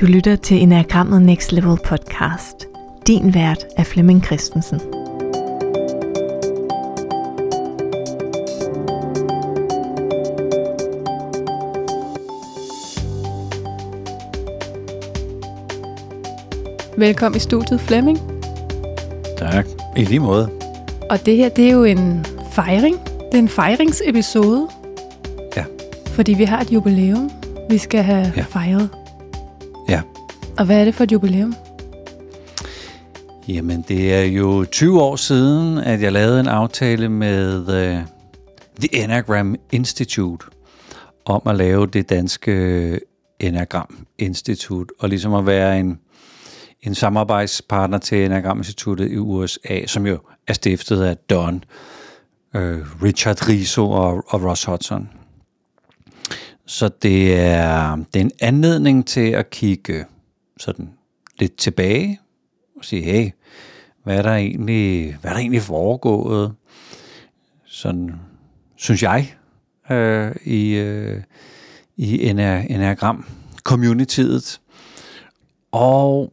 Du lytter til Enagrammet Next Level podcast. Din vært er Flemming Christensen. Velkommen i studiet, Flemming. Tak. I lige måde. Og det her, det er jo en fejring. Det er en fejringsepisode. Ja. Fordi vi har et jubilæum, vi skal have Ja. fejret. Og hvad er det for et jubilæum? Jamen, det er jo 20 år siden, at jeg lavede en aftale med uh, The Enneagram Institute om at lave det danske øh, Enneagram Institut, og ligesom at være en, en samarbejdspartner til Enneagram Instituttet i USA, som jo er stiftet af Don, uh, Richard Riso og, og Ross Hudson. Så det er, det er en anledning til at kigge sådan lidt tilbage og sige, hey, hvad er der egentlig, hvad er der egentlig foregået? Sådan, synes jeg, øh, i, øh, i Enneagram communityet. Og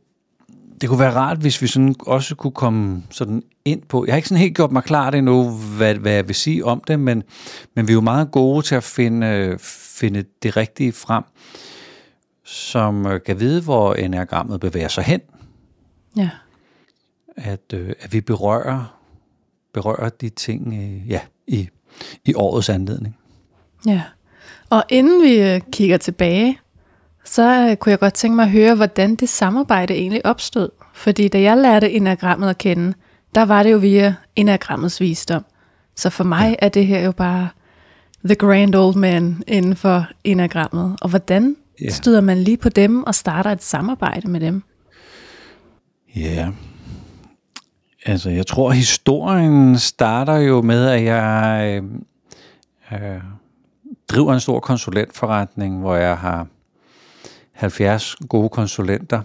det kunne være rart, hvis vi sådan også kunne komme sådan ind på, jeg har ikke sådan helt gjort mig klart endnu, hvad, hvad jeg vil sige om det, men, men vi er jo meget gode til at finde, øh, finde det rigtige frem, som øh, kan vide, hvor enagrammet bevæger sig hen, Ja. at, øh, at vi berører, berører de ting øh, ja, i, i årets anledning. ja. Og inden vi øh, kigger tilbage, så øh, kunne jeg godt tænke mig at høre, hvordan det samarbejde egentlig opstod. Fordi da jeg lærte enagrammet at kende, der var det jo via enagrammets visdom. Så for mig ja. er det her jo bare the grand old man inden for enagrammet. Og hvordan Ja. støder man lige på dem og starter et samarbejde med dem? Ja. Altså, jeg tror, historien starter jo med, at jeg øh, øh, driver en stor konsulentforretning, hvor jeg har 70 gode konsulenter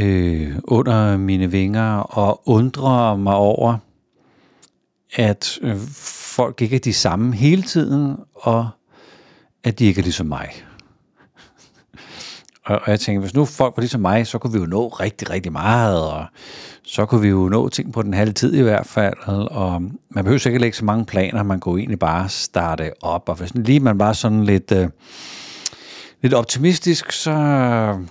øh, under mine vinger, og undrer mig over, at øh, folk ikke er de samme hele tiden, og at de ikke er ligesom mig. Og, og jeg tænker, hvis nu folk var ligesom mig, så kunne vi jo nå rigtig, rigtig meget, og så kunne vi jo nå ting på den halve tid i hvert fald, og man behøver sikkert ikke så mange planer, man kunne egentlig bare starte op, og hvis lige man var sådan lidt, øh, lidt optimistisk, så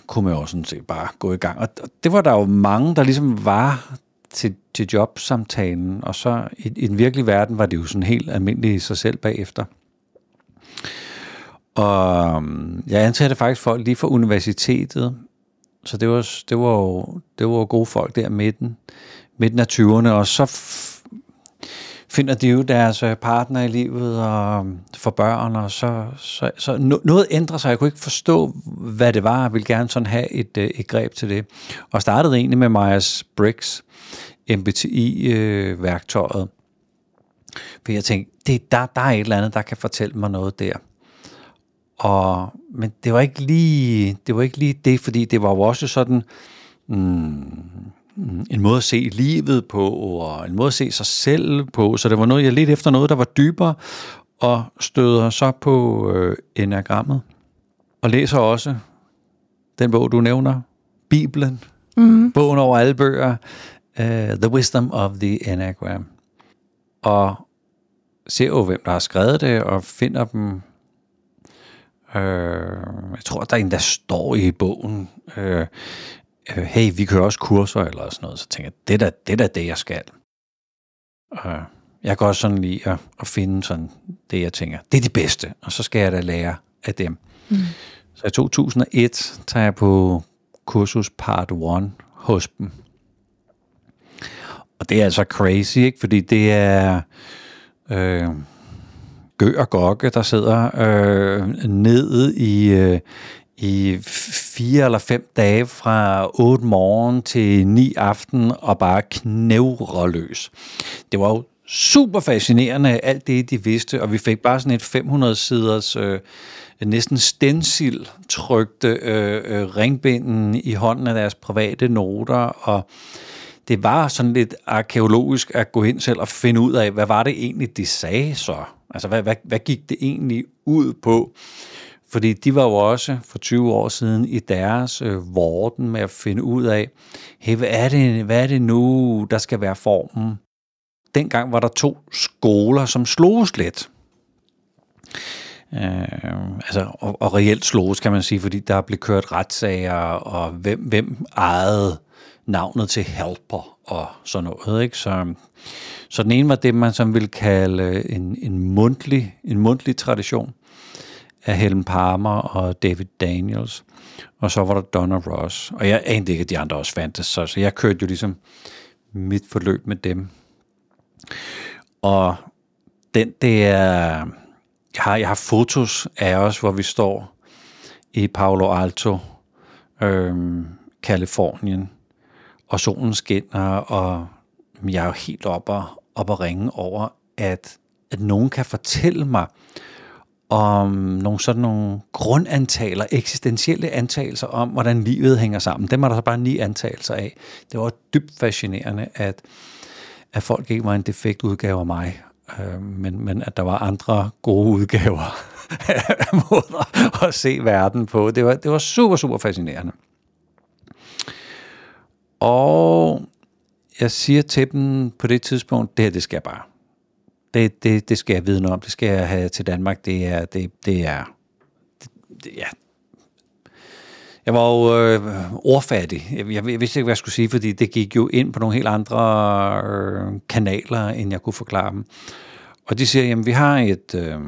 kunne man jo sådan set bare gå i gang. Og og det var der jo mange, der ligesom var til, til jobsamtalen, og så i, i den virkelige verden var det jo sådan helt almindeligt i sig selv bagefter. Og øhm, jeg ansatte faktisk folk lige fra universitetet, så det var, det var jo det var jo gode folk der midten, midten af 20'erne, og så f- finder de jo deres øh, partner i livet og øhm, får børn, og så, så, så noget ændrer sig. Jeg kunne ikke forstå, hvad det var. Jeg ville gerne sådan have et, øh, et greb til det. Og startede egentlig med Myers-Briggs MBTI-værktøjet. Øh, For jeg tænkte, det, der, der er et eller andet, der kan fortælle mig noget der. Og, men det var ikke lige det, var ikke lige det fordi det var jo også sådan mm, en måde at se livet på, og en måde at se sig selv på. Så det var noget, jeg lidt efter noget, der var dybere, og støder så på øh, enagrammet. Og læser også den bog, du nævner, Bibelen, mm. bogen over alle bøger, uh, The Wisdom of the Enneagram. Og ser jo, hvem der har skrevet det, og finder dem Øh, jeg tror, der er en, der står i bogen, øh, øh, hey, vi kører også kurser eller sådan noget. Så tænker jeg, det er det, er da det jeg skal. Øh, jeg kan også sådan lide at, at finde sådan det, jeg tænker, det er det bedste, og så skal jeg da lære af dem. Mm. Så i 2001 tager jeg på kursus part 1 hos dem. Og det er altså crazy, ikke? Fordi det er... Øh, Gø og Gokke, der sidder øh, nede i, øh, i fire eller fem dage fra 8 morgen til 9 aften og bare knævrer løs. Det var jo super fascinerende, alt det de vidste, og vi fik bare sådan et 500 siders øh, næsten stencil trykte øh, øh, ringbinden i hånden af deres private noter, og det var sådan lidt arkeologisk at gå ind selv og finde ud af, hvad var det egentlig, de sagde så? Altså, hvad, hvad, hvad gik det egentlig ud på? Fordi de var jo også for 20 år siden i deres øh, vorden med at finde ud af, hey, hvad er, det, hvad er det nu, der skal være formen? Dengang var der to skoler, som sloges lidt. Øh, altså, og, og reelt sloges, kan man sige, fordi der blev kørt retssager, og hvem, hvem ejede navnet til helper og sådan noget. Ikke? Så, så den ene var det, man som ville kalde øh, en, en, mundtlig, en mundtlig tradition af Helen Palmer og David Daniels. Og så var der Donna Ross. Og jeg anede ikke, at de andre også fandtes, så, så jeg kørte jo ligesom mit forløb med dem. Og den der... Jeg har, jeg har fotos af os, hvor vi står i Palo Alto, øhm, Kalifornien, og solen skinner, og jeg er jo helt oppe og, op og ringe over, at, at nogen kan fortælle mig om nogle sådan nogle grundantagelser, eksistentielle antagelser om, hvordan livet hænger sammen. Dem er der så bare ni antagelser af. Det var dybt fascinerende, at, at folk ikke var en defekt udgave af mig, øh, men, men at der var andre gode udgaver af måder at se verden på. Det var, det var super, super fascinerende. Og jeg siger til dem på det tidspunkt, det her, det skal jeg bare. Det, det, det skal jeg vide noget om. Det skal jeg have til Danmark. Det er, det, det er, det, det, ja. Jeg var jo øh, ordfattig. Jeg, jeg, jeg vidste ikke, hvad jeg skulle sige, fordi det gik jo ind på nogle helt andre øh, kanaler, end jeg kunne forklare dem. Og de siger, jamen vi har et, øh,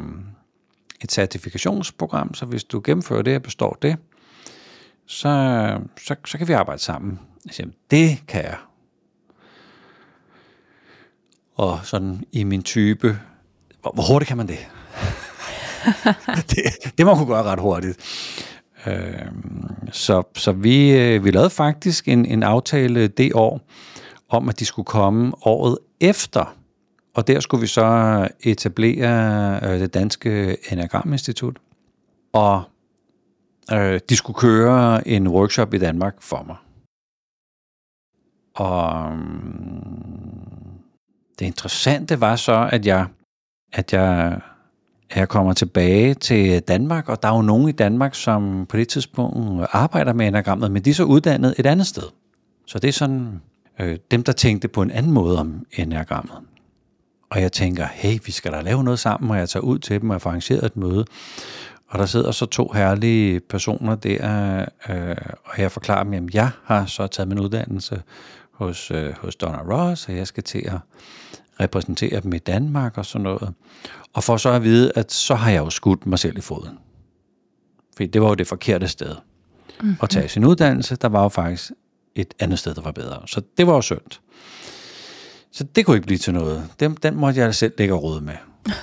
et certifikationsprogram, så hvis du gennemfører det og består det, så, så, så kan vi arbejde sammen. Jeg siger, det kan jeg. Og sådan i min type, hvor, hvor hurtigt kan man det? det, det må man kunne gøre ret hurtigt. Øh, så så vi, øh, vi lavede faktisk en, en aftale det år, om at de skulle komme året efter. Og der skulle vi så etablere øh, det danske Enagram-institut. Og øh, de skulle køre en workshop i Danmark for mig. Og øhm, det interessante var så, at jeg, at jeg, at jeg kommer tilbage til Danmark, og der er jo nogen i Danmark, som på det tidspunkt arbejder med enagrammet, men de er så uddannet et andet sted. Så det er sådan øh, dem, der tænkte på en anden måde om enagrammet. Og jeg tænker, hey, vi skal da lave noget sammen, og jeg tager ud til dem og får arrangeret et møde. Og der sidder så to herlige personer der, øh, og jeg forklarer dem, at jeg har så taget min uddannelse hos, øh, hos Donna Ross, og jeg skal til at repræsentere dem i Danmark og sådan noget. Og for så at vide, at så har jeg jo skudt mig selv i foden. For det var jo det forkerte sted mm-hmm. at tage sin uddannelse. Der var jo faktisk et andet sted, der var bedre. Så det var jo synd. Så det kunne ikke blive til noget. Den, den måtte jeg selv lægge råd med.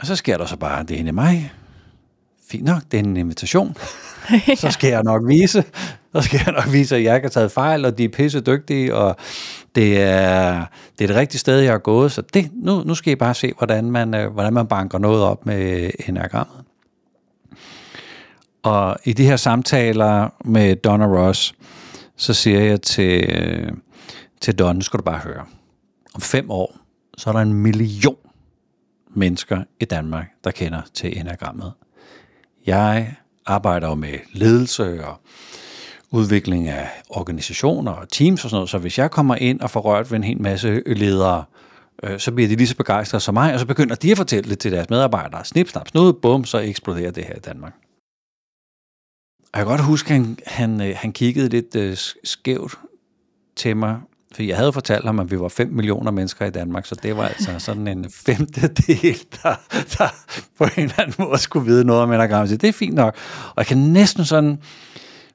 Og så sker der så bare det inde i mig. Fint nok, det er en invitation. så skal jeg nok vise, så skal jeg nok vise, at jeg ikke har taget fejl, og de er pisse dygtige, og det er, det er det rigtige sted, jeg har gået. Så det, nu, nu skal I bare se, hvordan man, øh, hvordan man banker noget op med enagrammet. Og i de her samtaler med Donna Ross, så siger jeg til, til Don, nu skal du bare høre. Om fem år, så er der en million mennesker i Danmark, der kender til enagrammet. Jeg arbejder jo med ledelse og udvikling af organisationer og teams og sådan noget, så hvis jeg kommer ind og får rørt ved en hel masse ledere, øh, så bliver de lige så begejstrede som mig, og så begynder de at fortælle det til deres medarbejdere. Snip, snap, snud, bum, så eksploderer det her i Danmark. Og jeg kan godt huske, at han, han, øh, han kiggede lidt øh, skævt til mig, for jeg havde fortalt ham, at vi var 5 millioner mennesker i Danmark, så det var altså sådan en femtedel, der, der på en eller anden måde skulle vide noget om enagram. Det er fint nok. Og jeg kan næsten sådan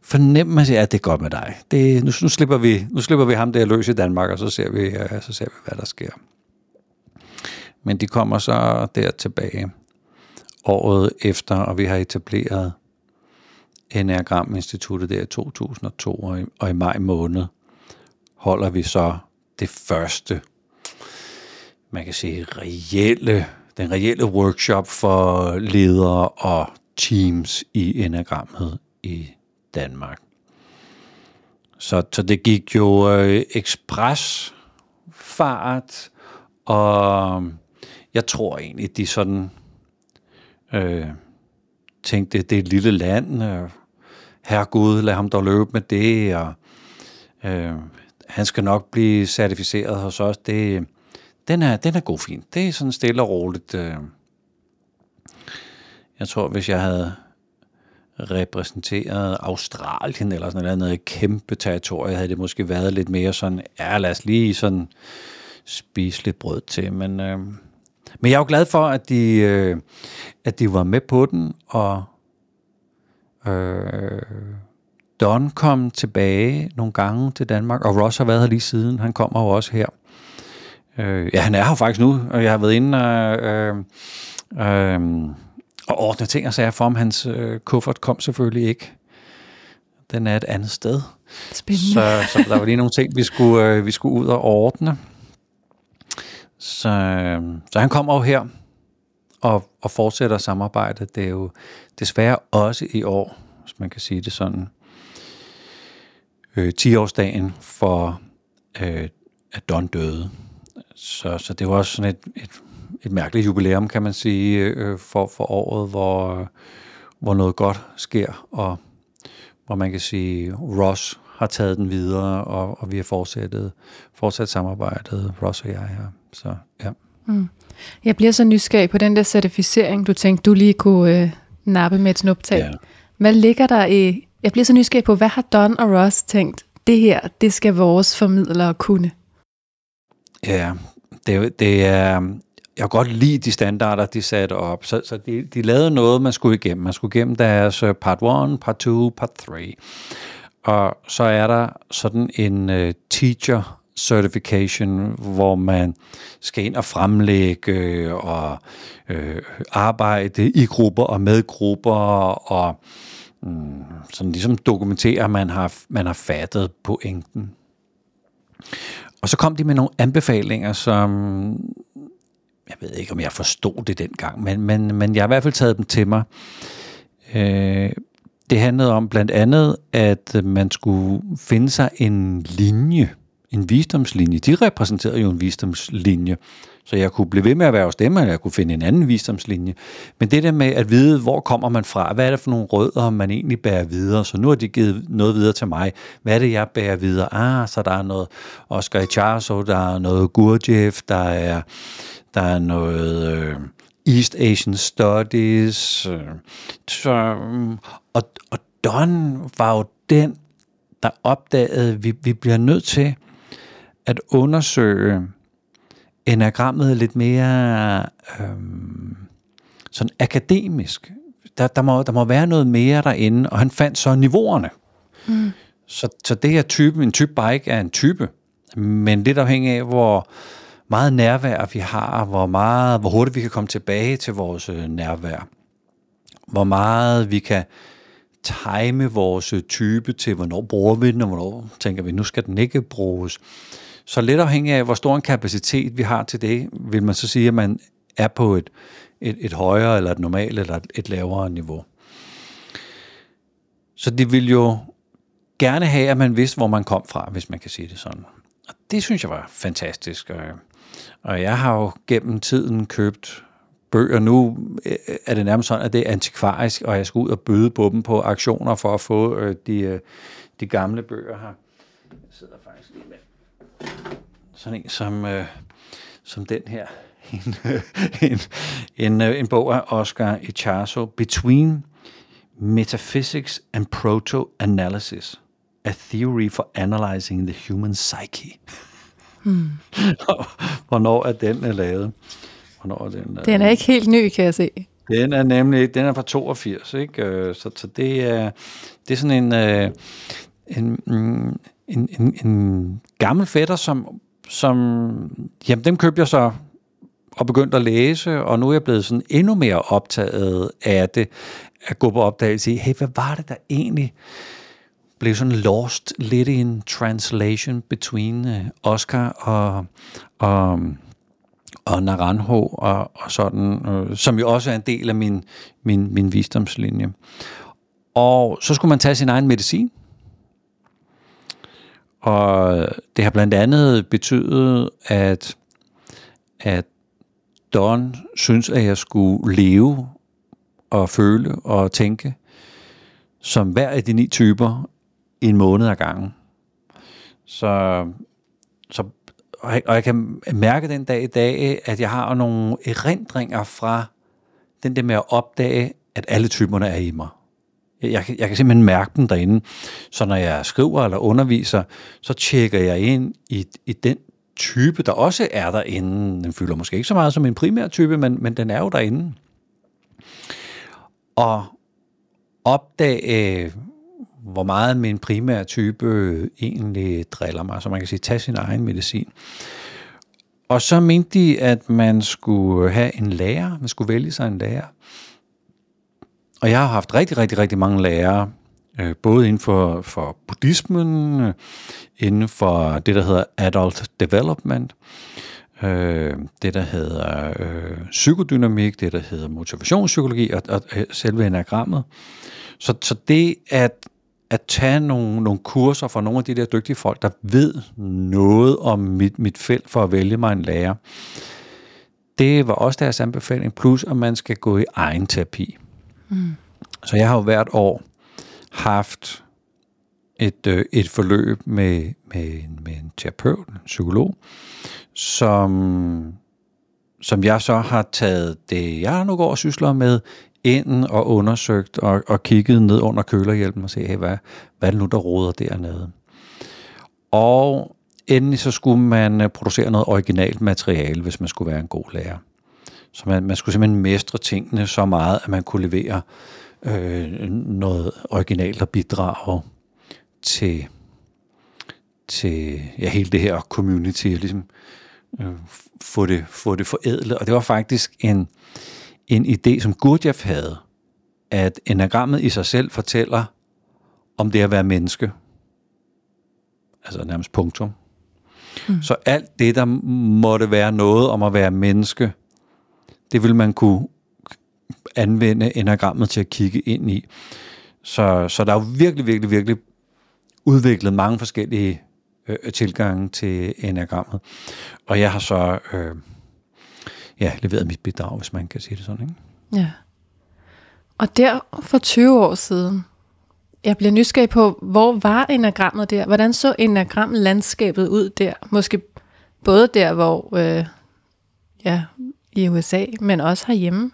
fornemme, at det er godt med dig. Det, nu, nu, slipper vi, nu slipper vi ham der løs i Danmark, og så ser vi, ja, så ser vi hvad der sker. Men de kommer så der tilbage året efter, og vi har etableret Enneagram-instituttet der i 2002, og i, og i maj måned holder vi så det første, man kan sige, reelle, den reelle workshop for ledere og teams i enagrammet i Danmark. Så, så det gik jo øh, ekspresfart, og jeg tror egentlig, de sådan øh, tænkte, det er et lille land, øh, herregud, lad ham dog løbe med det, og øh, han skal nok blive certificeret hos os. Det, den, er, den er god fint. Det er sådan stille og roligt. Øh. Jeg tror, hvis jeg havde repræsenteret Australien eller sådan noget, et kæmpe territorie, havde det måske været lidt mere sådan, ja, lad os lige sådan spise lidt brød til. Men, øh, men jeg er jo glad for, at de, øh, at de var med på den, og øh, Don kom tilbage nogle gange til Danmark, og Ross har været her lige siden. Han kommer jo også her. Øh, ja, han er her faktisk nu, og jeg har været inde og, øh, øh, og ordne ting og sager for ham. Hans øh, kuffert kom selvfølgelig ikke. Den er et andet sted. Spændende. Så, så der var lige nogle ting, vi skulle, øh, vi skulle ud og ordne. Så, øh, så han kommer jo her og, og fortsætter samarbejdet. Det er jo desværre også i år, hvis man kan sige det sådan, øh, 10-årsdagen for, øh, at Don døde. Så, så det var også sådan et, et, et mærkeligt jubilæum, kan man sige, øh, for, for året, hvor, hvor noget godt sker, og hvor man kan sige, Ross har taget den videre, og, og vi har fortsat, fortsat samarbejdet, Ross og jeg her. Så ja. Mm. Jeg bliver så nysgerrig på den der certificering, du tænkte, du lige kunne øh, nappe med et snuptag. Ja. Hvad ligger der i... Jeg bliver så nysgerrig på, hvad har Don og Ross tænkt, det her, det skal vores formidlere kunne? Ja, det, det er... Jeg kan godt lide de standarder, de satte op. Så, så de, de lavede noget, man skulle igennem. Man skulle igennem deres øh, part 1, part 2, part 3. Og så er der sådan en uh, teacher certification, hvor man skal ind og fremlægge øh, og øh, arbejde i grupper og med grupper og mm, sådan ligesom dokumentere, at man har, man har fattet pointen. Og så kom de med nogle anbefalinger, som jeg ved ikke, om jeg forstod det dengang, men, men, men jeg har i hvert fald taget dem til mig. Øh, det handlede om blandt andet, at man skulle finde sig en linje, en visdomslinje. De repræsenterede jo en visdomslinje, så jeg kunne blive ved med at være hos dem, eller jeg kunne finde en anden visdomslinje. Men det der med at vide, hvor kommer man fra, hvad er det for nogle rødder, man egentlig bærer videre, så nu har de givet noget videre til mig. Hvad er det, jeg bærer videre? Ah, så der er noget Oscar Icharso, der er noget Gurdjieff, der er, der er noget... Øh, East Asian Studies. Øh, så, mm, og, og Don var jo den, der opdagede, at vi, vi bliver nødt til at undersøge enagrammet lidt mere øhm, sådan akademisk. Der, der, må, der må være noget mere derinde, og han fandt så niveauerne. Mm. Så, så det er typen, en type bike er en type, men lidt afhængig af, hvor meget nærvær vi har, hvor, meget, hvor hurtigt vi kan komme tilbage til vores øh, nærvær, hvor meget vi kan time vores øh, type til, hvornår bruger vi den, og hvornår tænker vi, nu skal den ikke bruges. Så lidt afhængig af, hvor stor en kapacitet vi har til det, vil man så sige, at man er på et, et, et højere, eller et normalt, eller et, et lavere niveau. Så det vil jo gerne have, at man vidste, hvor man kom fra, hvis man kan sige det sådan. Og det synes jeg var fantastisk. Og jeg har jo gennem tiden købt bøger. Nu øh, er det nærmest sådan, at det er antikvarisk, og jeg skal ud og bøde på dem på aktioner for at få øh, de, øh, de gamle bøger her. Jeg sidder faktisk lige med sådan en som, øh, som den her. En, en, en, øh, en bog af Oscar Icharso, Between Metaphysics and Proto-Analysis, A Theory for Analyzing the Human Psyche. Hmm. Hvornår er den er lavet? Hvornår er den, den er ikke helt ny, kan jeg se. Den er nemlig, den er fra 82, ikke? Øh, så, så det er, det er sådan en, øh, en, mm, en, en, en gammel fætter, som, som, jamen dem købte jeg så og begyndte at læse, og nu er jeg blevet sådan endnu mere optaget af det, at gå på opdagelse i, hey, hvad var det der egentlig blev sådan lost lidt i en translation between øh, Oscar og, og, og Naranjo og, og sådan, øh, som jo også er en del af min, min, min visdomslinje. Og så skulle man tage sin egen medicin, og det har blandt andet betydet, at, at Don synes, at jeg skulle leve og føle og tænke, som hver af de ni typer i en måned ad gangen. Så, så og, jeg, og jeg kan mærke den dag i dag, at jeg har nogle erindringer fra den der med at opdage, at alle typerne er i mig. Jeg, jeg, kan simpelthen mærke dem derinde. Så når jeg skriver eller underviser, så tjekker jeg ind i, i den type, der også er derinde. Den fylder måske ikke så meget som en primær type, men, men den er jo derinde. Og opdage, hvor meget min primære type egentlig driller mig, så man kan sige, tage sin egen medicin. Og så mente de, at man skulle have en lærer, man skulle vælge sig en lærer. Og jeg har haft rigtig, rigtig, rigtig mange lærere, øh, både inden for, for buddhismen, øh, inden for det, der hedder adult development, øh, det, der hedder øh, psykodynamik, det, der hedder motivationspsykologi og, og øh, selve enagrammet. Så, så det at, at tage nogle, nogle kurser fra nogle af de der dygtige folk, der ved noget om mit, mit felt for at vælge mig en lærer, det var også deres anbefaling, plus at man skal gå i egen terapi. Mm. Så jeg har jo hvert år haft et, øh, et forløb med, med, med en terapeut, en psykolog, som, som jeg så har taget det, jeg nu går og sysler med, ind og undersøgt og, og kigget ned under kølerhjælpen og se, hey, hvad, hvad er det nu, der råder dernede? Og endelig så skulle man øh, producere noget originalt materiale, hvis man skulle være en god lærer. Så man, man skulle simpelthen mestre tingene så meget, at man kunne levere øh, noget originalt og bidrage til, til ja, hele det her community, og ligesom øh, få, det, få det forædlet. Og det var faktisk en, en idé, som Gurdjieff havde, at enagrammet i sig selv fortæller om det at være menneske. Altså nærmest punktum. Mm. Så alt det, der måtte være noget om at være menneske, det vil man kunne anvende enagrammet til at kigge ind i. Så, så der er jo virkelig, virkelig, virkelig udviklet mange forskellige øh, tilgange til enagrammet. Og jeg har så øh, ja, leveret mit bidrag, hvis man kan sige det sådan. Ikke? Ja. Og der for 20 år siden, jeg bliver nysgerrig på, hvor var enagrammet der? Hvordan så enagramlandskabet ud der? Måske både der, hvor øh, ja, i USA, men også herhjemme.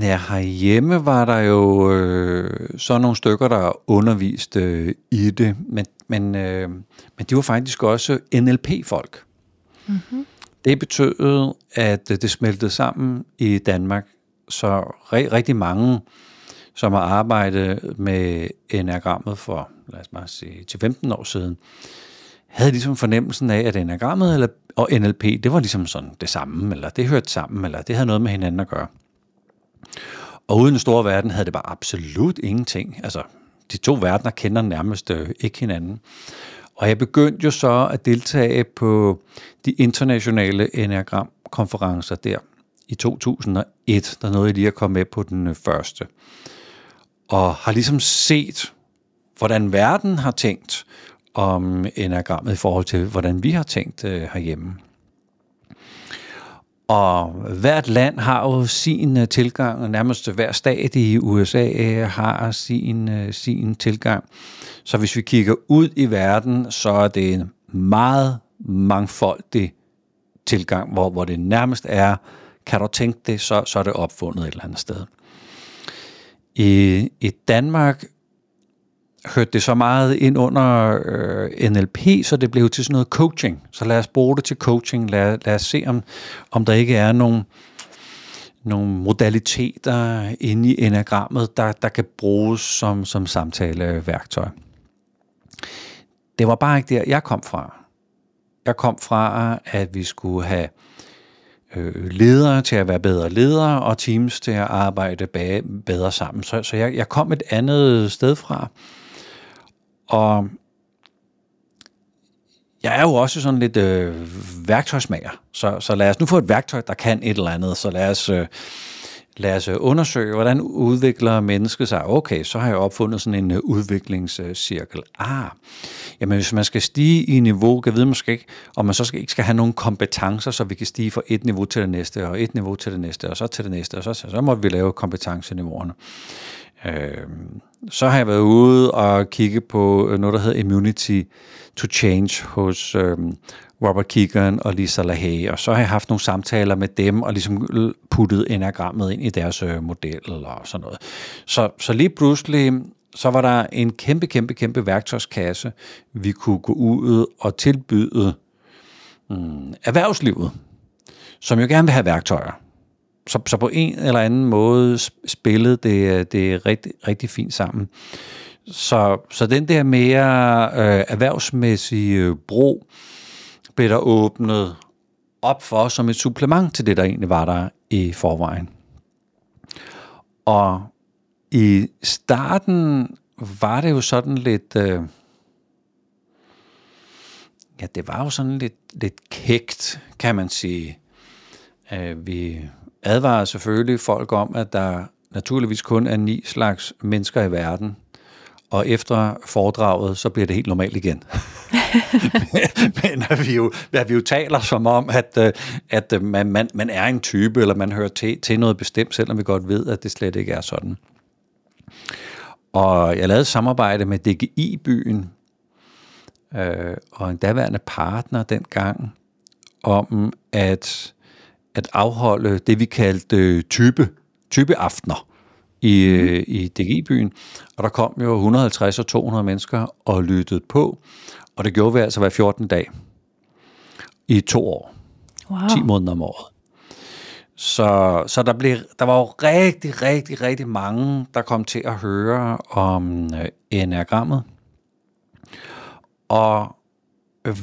Ja, herhjemme var der jo øh, så nogle stykker, der underviste øh, i det, men, men, øh, men de var faktisk også NLP-folk. Mm-hmm. Det betød, at det smeltede sammen i Danmark, så ri- rigtig mange, som har arbejdet med enagrammet for, lad os bare sige, til 15 år siden, havde ligesom fornemmelsen af, at enagrammet eller, og NLP, det var ligesom sådan det samme, eller det hørte sammen, eller det havde noget med hinanden at gøre. Og uden den store verden havde det bare absolut ingenting. Altså, de to verdener kender nærmest øh, ikke hinanden. Og jeg begyndte jo så at deltage på de internationale Enneagram-konferencer der i 2001, der nåede jeg lige at komme med på den øh, første. Og har ligesom set, hvordan verden har tænkt om enagrammet i forhold til, hvordan vi har tænkt øh, herhjemme. Og hvert land har jo sin øh, tilgang, og nærmest hver stat i USA øh, har sin, øh, sin tilgang. Så hvis vi kigger ud i verden, så er det en meget mangfoldig tilgang, hvor, hvor det nærmest er, kan du tænke det, så, så er det opfundet et eller andet sted. I, i Danmark hørte det så meget ind under øh, NLP, så det blev til sådan noget coaching. Så lad os bruge det til coaching. Lad, lad os se, om, om der ikke er nogle, nogle modaliteter inde i enagrammet, der, der kan bruges som, som samtaleværktøj. Det var bare ikke der, jeg kom fra. Jeg kom fra, at vi skulle have øh, ledere til at være bedre ledere, og teams til at arbejde bedre sammen. Så, så jeg, jeg kom et andet sted fra. Og jeg er jo også sådan lidt øh, værktøjsmager, så, så lad os nu få et værktøj, der kan et eller andet. Så lad os, øh, lad os øh, undersøge, hvordan udvikler mennesket sig. Okay, så har jeg opfundet sådan en øh, udviklingscirkel. Ah, jamen hvis man skal stige i niveau, kan vide måske ikke, om man så skal, ikke skal have nogle kompetencer, så vi kan stige fra et niveau til det næste, og et niveau til det næste, og så til det næste, og så, så må vi lave kompetenceniveauerne. Øh, så har jeg været ude og kigge på øh, noget, der hedder Immunity to Change hos øh, Robert Keegan og Lisa LaHaye, og så har jeg haft nogle samtaler med dem og ligesom puttet enagrammet ind i deres øh, model og sådan noget. Så, så lige pludselig, så var der en kæmpe, kæmpe, kæmpe værktøjskasse, vi kunne gå ud og tilbyde mm, erhvervslivet, som jo gerne vil have værktøjer. Så, så på en eller anden måde spillede det, det rigtig, rigtig fint sammen. Så, så den der mere øh, erhvervsmæssige øh, bro blev der åbnet op for som et supplement til det, der egentlig var der i forvejen. Og i starten var det jo sådan lidt... Øh, ja, det var jo sådan lidt, lidt kægt, kan man sige. Øh, vi advarer selvfølgelig folk om, at der naturligvis kun er ni slags mennesker i verden, og efter foredraget, så bliver det helt normalt igen. men at vi, jo, at vi jo taler som om, at, øh, at øh, man, man, man er en type, eller man hører til, til noget bestemt, selvom vi godt ved, at det slet ikke er sådan. Og jeg lavede samarbejde med DGI-byen, øh, og en daværende partner dengang, om at, at afholde det, vi kaldte øh, type, typeaftener i, mm. i DGI-byen. Og der kom jo 150 og 200 mennesker og lyttede på, og det gjorde vi altså hver 14 dag i to år. Wow. 10 måneder om året. Så, så der, blev, der var jo rigtig, rigtig, rigtig mange, der kom til at høre om øh, enagrammet. Og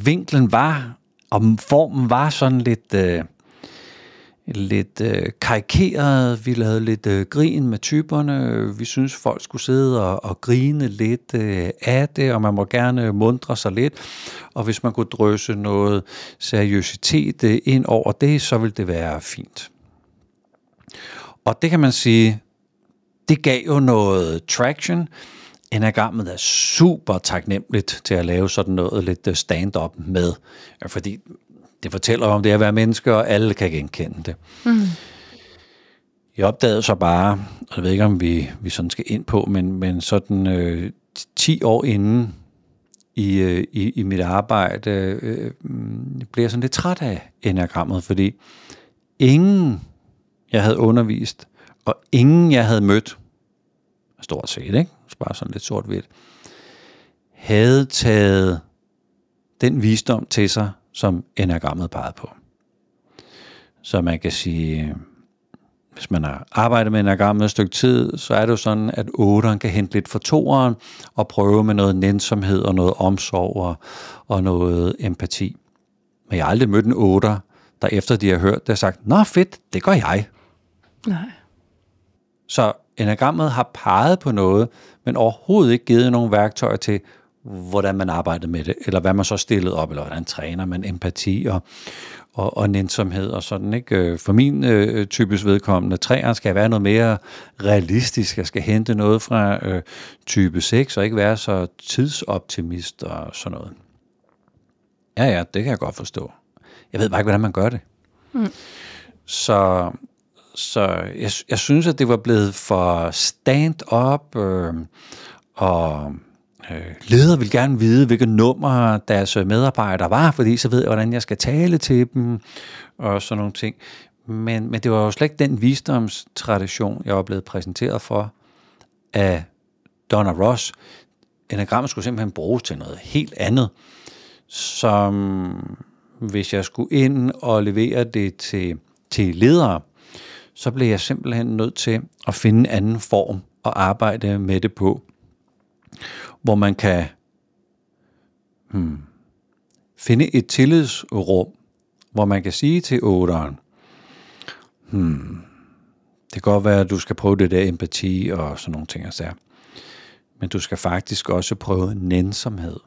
vinklen var, og formen var sådan lidt, øh, lidt øh, karikeret. Vi lavede lidt øh, grin med typerne. Vi synes folk skulle sidde og, og grine lidt øh, af det, og man må gerne mundre sig lidt. Og hvis man kunne drøse noget seriøsitet øh, ind over det, så ville det være fint. Og det kan man sige, det gav jo noget traction. Enagrammet er super taknemmeligt til at lave sådan noget lidt øh, stand-up med, fordi det fortæller om det at være menneske, og alle kan genkende det. Mm. Jeg opdagede så bare, og jeg ved ikke, om vi, vi sådan skal ind på, men, men sådan øh, 10 år inden i, øh, i, i mit arbejde, øh, blev jeg sådan lidt træt af enagrammet, fordi ingen, jeg havde undervist, og ingen, jeg havde mødt, stort set, ikke? Bare sådan lidt sort-hvidt, havde taget den visdom til sig, som enagrammet pegede på. Så man kan sige, hvis man har arbejdet med enagrammet et stykke tid, så er det jo sådan, at 8'eren kan hente lidt for toeren og prøve med noget nænsomhed og noget omsorg og, og noget empati. Men jeg har aldrig mødt en 8'er, der efter de har hørt det har sagt, Nå fedt, det gør jeg. Nej. Så enagrammet har peget på noget, men overhovedet ikke givet nogen værktøjer til, hvordan man arbejder med det, eller hvad man så stillede op, eller hvordan træner man empati og, og, og nænsomhed og sådan. Ikke? Øh, for min øh, typisk vedkommende, træerne skal være noget mere realistisk. Jeg skal hente noget fra øh, type 6, og ikke være så tidsoptimist og sådan noget. Ja, ja, det kan jeg godt forstå. Jeg ved bare ikke, hvordan man gør det. Mm. Så, så jeg, jeg synes, at det var blevet for stand-up øh, og Øh, leder vil gerne vide, hvilke nummer deres medarbejdere var, fordi så ved jeg, hvordan jeg skal tale til dem, og sådan nogle ting. Men, men det var jo slet ikke den visdomstradition, jeg var blevet præsenteret for af Donna Ross. Enagrammet skulle simpelthen bruges til noget helt andet, som hvis jeg skulle ind og levere det til, til ledere, så blev jeg simpelthen nødt til at finde en anden form at arbejde med det på hvor man kan hmm, finde et tillidsrum, hvor man kan sige til otteren, hmm, det kan godt være, at du skal prøve det der empati og sådan nogle ting. Altså. Men du skal faktisk også prøve nænsomhed.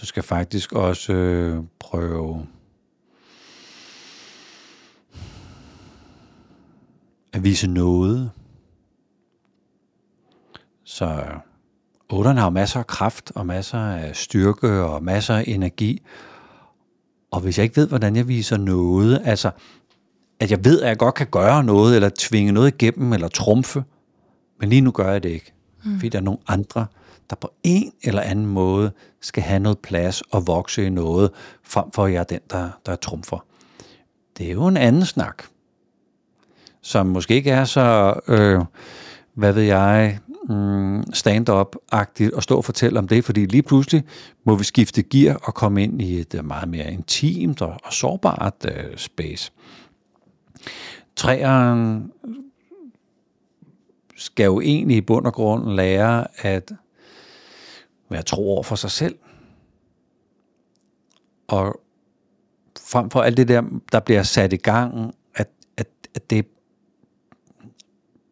Du skal faktisk også øh, prøve at vise noget. Så otteren har jo masser af kraft, og masser af styrke, og masser af energi. Og hvis jeg ikke ved, hvordan jeg viser noget, altså at jeg ved, at jeg godt kan gøre noget, eller tvinge noget igennem, eller trumfe, men lige nu gør jeg det ikke. Mm. Fordi der er nogle andre, der på en eller anden måde skal have noget plads og vokse i noget, frem for at jeg er den, der, der trumfer. Det er jo en anden snak, som måske ikke er så, øh, hvad ved jeg, mm, stand-up-agtigt at stå og fortælle om det, fordi lige pludselig må vi skifte gear og komme ind i et øh, meget mere intimt og, og sårbart uh, space. Træeren skal jo egentlig i bund og grund lære at være tro over for sig selv. Og frem for alt det der, der bliver sat i gang, at, at, at det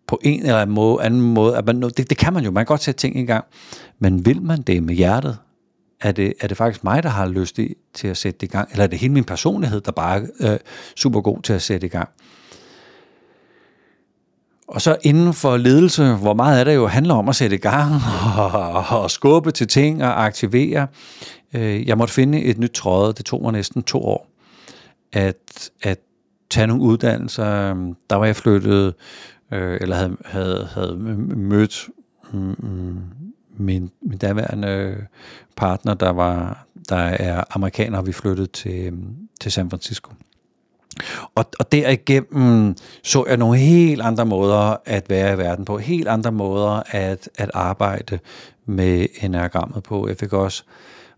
på en eller anden måde, anden måde at man, det, det kan man jo, man kan godt sætte ting i gang, men vil man det med hjertet? Er det, er det faktisk mig, der har lyst til at sætte det i gang, eller er det hele min personlighed, der bare er øh, super god til at sætte i gang? Og så inden for ledelse, hvor meget af det jo handler om at sætte i gang og, og skubbe til ting og aktivere. Øh, jeg måtte finde et nyt tråde, det tog mig næsten to år, at, at tage nogle uddannelser. Der var jeg flyttet, øh, eller havde, havde, havde mødt mm, min, min daværende partner, der var der er amerikaner, og vi flyttede til, til San Francisco. Og, og derigennem så jeg nogle helt andre måder at være i verden på, helt andre måder at, at arbejde med enagrammet på. Jeg fik også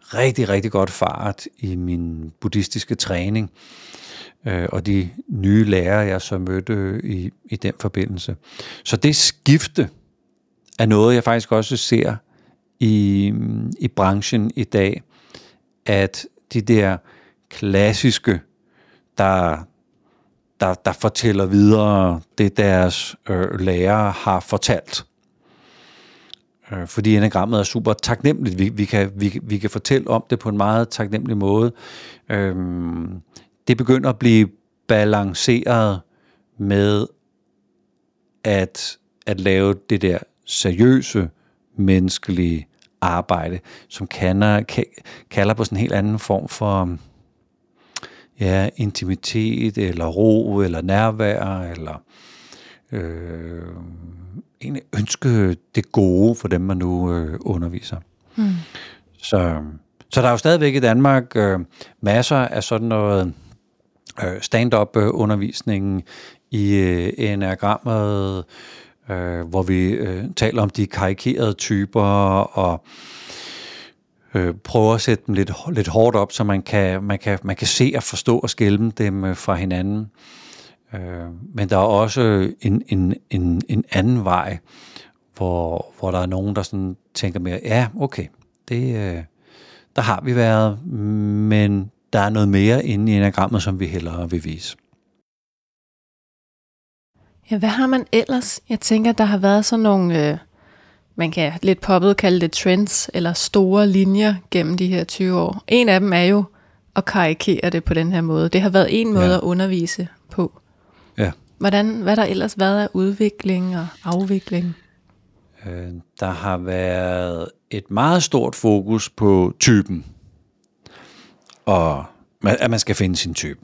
rigtig, rigtig godt fart i min buddhistiske træning, øh, øh, og de nye lærere, jeg så mødte øh, i, i den forbindelse. Så det skifte er noget, jeg faktisk også ser i, i branchen i dag, at de der klassiske, der, der, der fortæller videre det, deres øh, lærere har fortalt. Øh, fordi enagrammet er super taknemmeligt. Vi, vi, kan, vi, vi kan fortælle om det på en meget taknemmelig måde. Øhm, det begynder at blive balanceret med at, at lave det der seriøse, menneskelige arbejde, som kalder, kalder på sådan en helt anden form for ja, intimitet, eller ro, eller nærvær, eller øh, egentlig ønske det gode for dem, man nu øh, underviser. Hmm. Så, så der er jo stadigvæk i Danmark øh, masser af sådan noget Øh, stand-up undervisningen i øh, enagrammet, øh, hvor vi øh, taler om de karikerede typer og øh, prøver at sætte dem lidt, lidt hårdt op, så man kan, man, kan, man kan se og forstå og skælme dem øh, fra hinanden. Øh, men der er også en, en, en, en anden vej, hvor, hvor der er nogen, der sådan tænker mere, ja, okay, det, øh, der har vi været, men der er noget mere inde i enagrammet, som vi hellere vil vise. Ja, hvad har man ellers? Jeg tænker, der har været sådan nogle, øh, man kan lidt poppet kalde det trends, eller store linjer gennem de her 20 år. En af dem er jo at karikere det på den her måde. Det har været en måde ja. at undervise på. Ja. Hvordan, hvad der ellers været af udvikling og afvikling? Øh, der har været et meget stort fokus på typen, og at man skal finde sin type.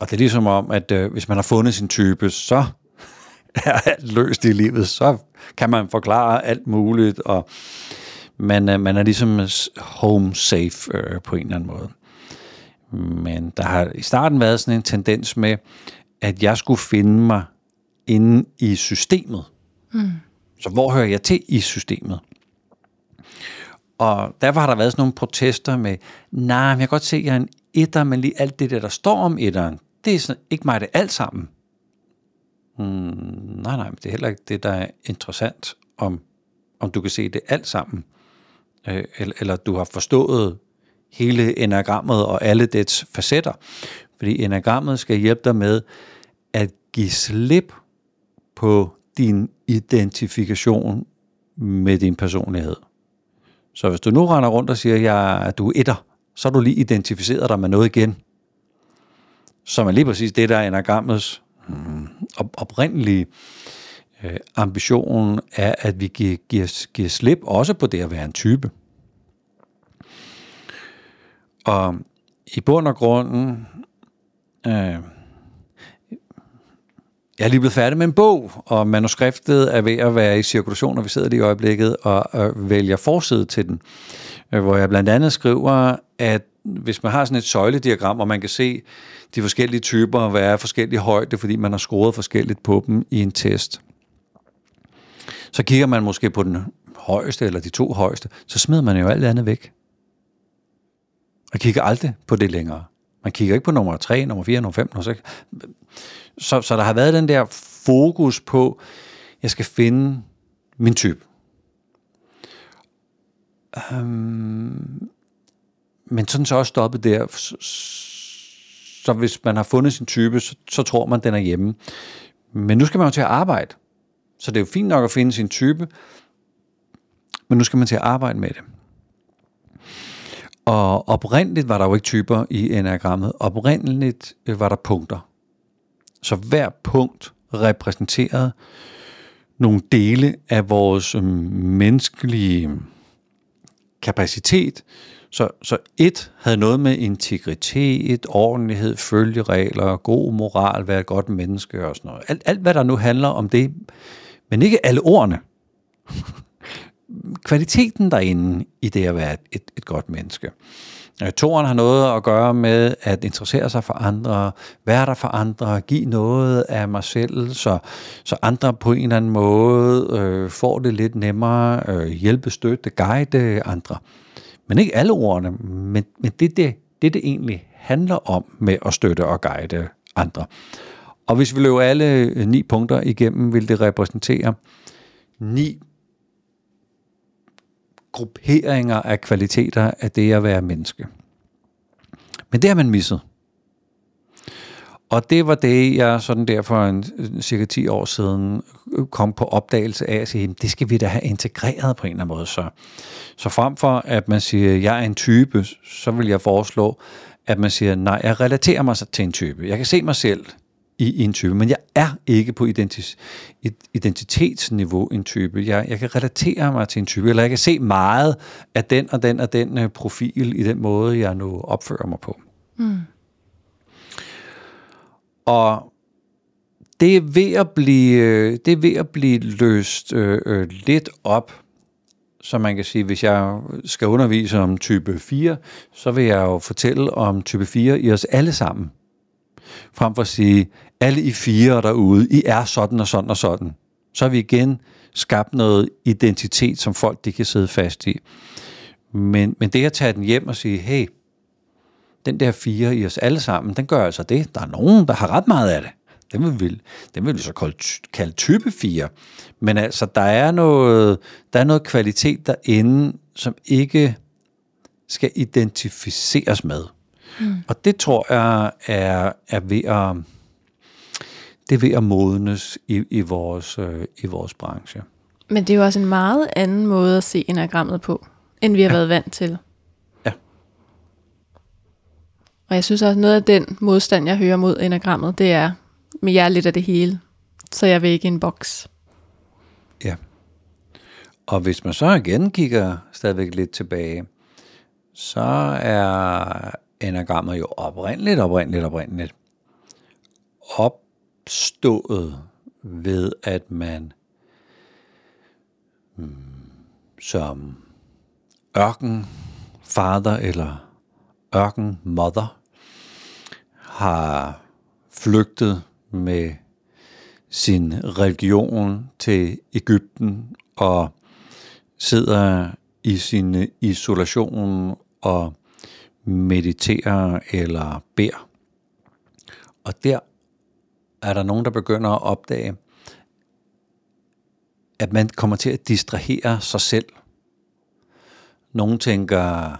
Og det er ligesom om, at øh, hvis man har fundet sin type, så er alt løst i livet, så kan man forklare alt muligt, og man, øh, man er ligesom home safe øh, på en eller anden måde. Men der har i starten været sådan en tendens med, at jeg skulle finde mig inde i systemet. Mm. Så hvor hører jeg til i systemet? Og derfor har der været sådan nogle protester med, nej, jeg kan godt se, at jeg er en etter, men lige alt det der, der står om etteren, det er sådan, ikke mig det alt sammen. Hmm, nej, nej, men det er heller ikke det, der er interessant, om, om du kan se det alt sammen. Øh, eller, eller du har forstået hele enagrammet og alle dets facetter. Fordi enagrammet skal hjælpe dig med at give slip på din identifikation med din personlighed. Så hvis du nu render rundt og siger, at du er etter, så har du lige identificeret dig med noget igen som er lige præcis det, der er enagrammets mm, op, oprindelige øh, ambition er, at vi giver, giver, giver slip også på det at være en type. Og i bund og grunden, øh, jeg er lige blevet færdig med en bog, og manuskriptet er ved at være i cirkulation, og vi sidder lige i øjeblikket og, og vælger forside til den, øh, hvor jeg blandt andet skriver, at hvis man har sådan et søjlediagram, hvor man kan se de forskellige typer og være forskellige højde, fordi man har scoret forskelligt på dem i en test, så kigger man måske på den højeste eller de to højeste, så smider man jo alt andet væk. Og kigger aldrig på det længere. Man kigger ikke på nummer 3, nummer 4, nummer 5, nummer 6. Så, så der har været den der fokus på, jeg skal finde min type. Øhm, men sådan så også stoppet der. Så hvis man har fundet sin type, så, så tror man, den er hjemme. Men nu skal man jo til at arbejde. Så det er jo fint nok at finde sin type, men nu skal man til at arbejde med det. Og oprindeligt var der jo ikke typer i enagrammet. Oprindeligt øh, var der punkter. Så hver punkt repræsenterede nogle dele af vores øhm, menneskelige kapacitet. Så, så et havde noget med integritet, ordentlighed, følgeregler, god moral, være et godt menneske og sådan noget. Alt, alt hvad der nu handler om det, men ikke alle ordene. Kvaliteten derinde i det at være et, et, et godt menneske. Øh, toren har noget at gøre med at interessere sig for andre, være der for andre, give noget af mig selv, så, så andre på en eller anden måde øh, får det lidt nemmere, øh, hjælpe, støtte, guide andre. Men ikke alle ordene, men, men det, det, det det egentlig handler om med at støtte og guide andre. Og hvis vi løber alle ni punkter igennem, vil det repræsentere ni grupperinger af kvaliteter af det at være menneske. Men det har man misset. Og det var det, jeg sådan der for en, cirka 10 år siden kom på opdagelse af at sige, det skal vi da have integreret på en eller anden måde. Så, så frem for, at man siger, jeg er en type, så vil jeg foreslå, at man siger, nej, jeg relaterer mig til en type. Jeg kan se mig selv i, i en type, men jeg er ikke på identis, identitetsniveau en type. Jeg, jeg kan relatere mig til en type, eller jeg kan se meget af den og den og den øh, profil i den måde, jeg nu opfører mig på. Mm. Og det er ved at blive, øh, det er ved at blive løst øh, øh, lidt op, så man kan sige, hvis jeg skal undervise om type 4, så vil jeg jo fortælle om type 4 i os alle sammen. Frem for at sige, alle I fire derude, I er sådan og sådan og sådan. Så har vi igen skabt noget identitet, som folk de kan sidde fast i. Men, men det at tage den hjem og sige, hey, den der fire i os alle sammen, den gør altså det. Der er nogen, der har ret meget af det. Den vil vi, den vil vi så kalde, kalde type 4. Men altså, der er noget, der er noget kvalitet derinde, som ikke skal identificeres med. Mm. Og det tror jeg er, er ved at det er ved at modnes i, i, vores, øh, i vores branche. Men det er jo også en meget anden måde at se enagrammet på, end vi har ja. været vant til. Ja. Og jeg synes også, noget af den modstand, jeg hører mod enagrammet, det er, med jer lidt af det hele, så jeg vil ikke i en boks. Ja. Og hvis man så igen kigger stadigvæk lidt tilbage, så er enagrammet jo oprindeligt, oprindeligt, oprindeligt opstået ved, at man hmm, som ørkenfader eller ørken mother har flygtet med sin religion til Ægypten og sidder i sin isolation og mediterer eller beder. Og der er der nogen, der begynder at opdage, at man kommer til at distrahere sig selv. Nogle tænker,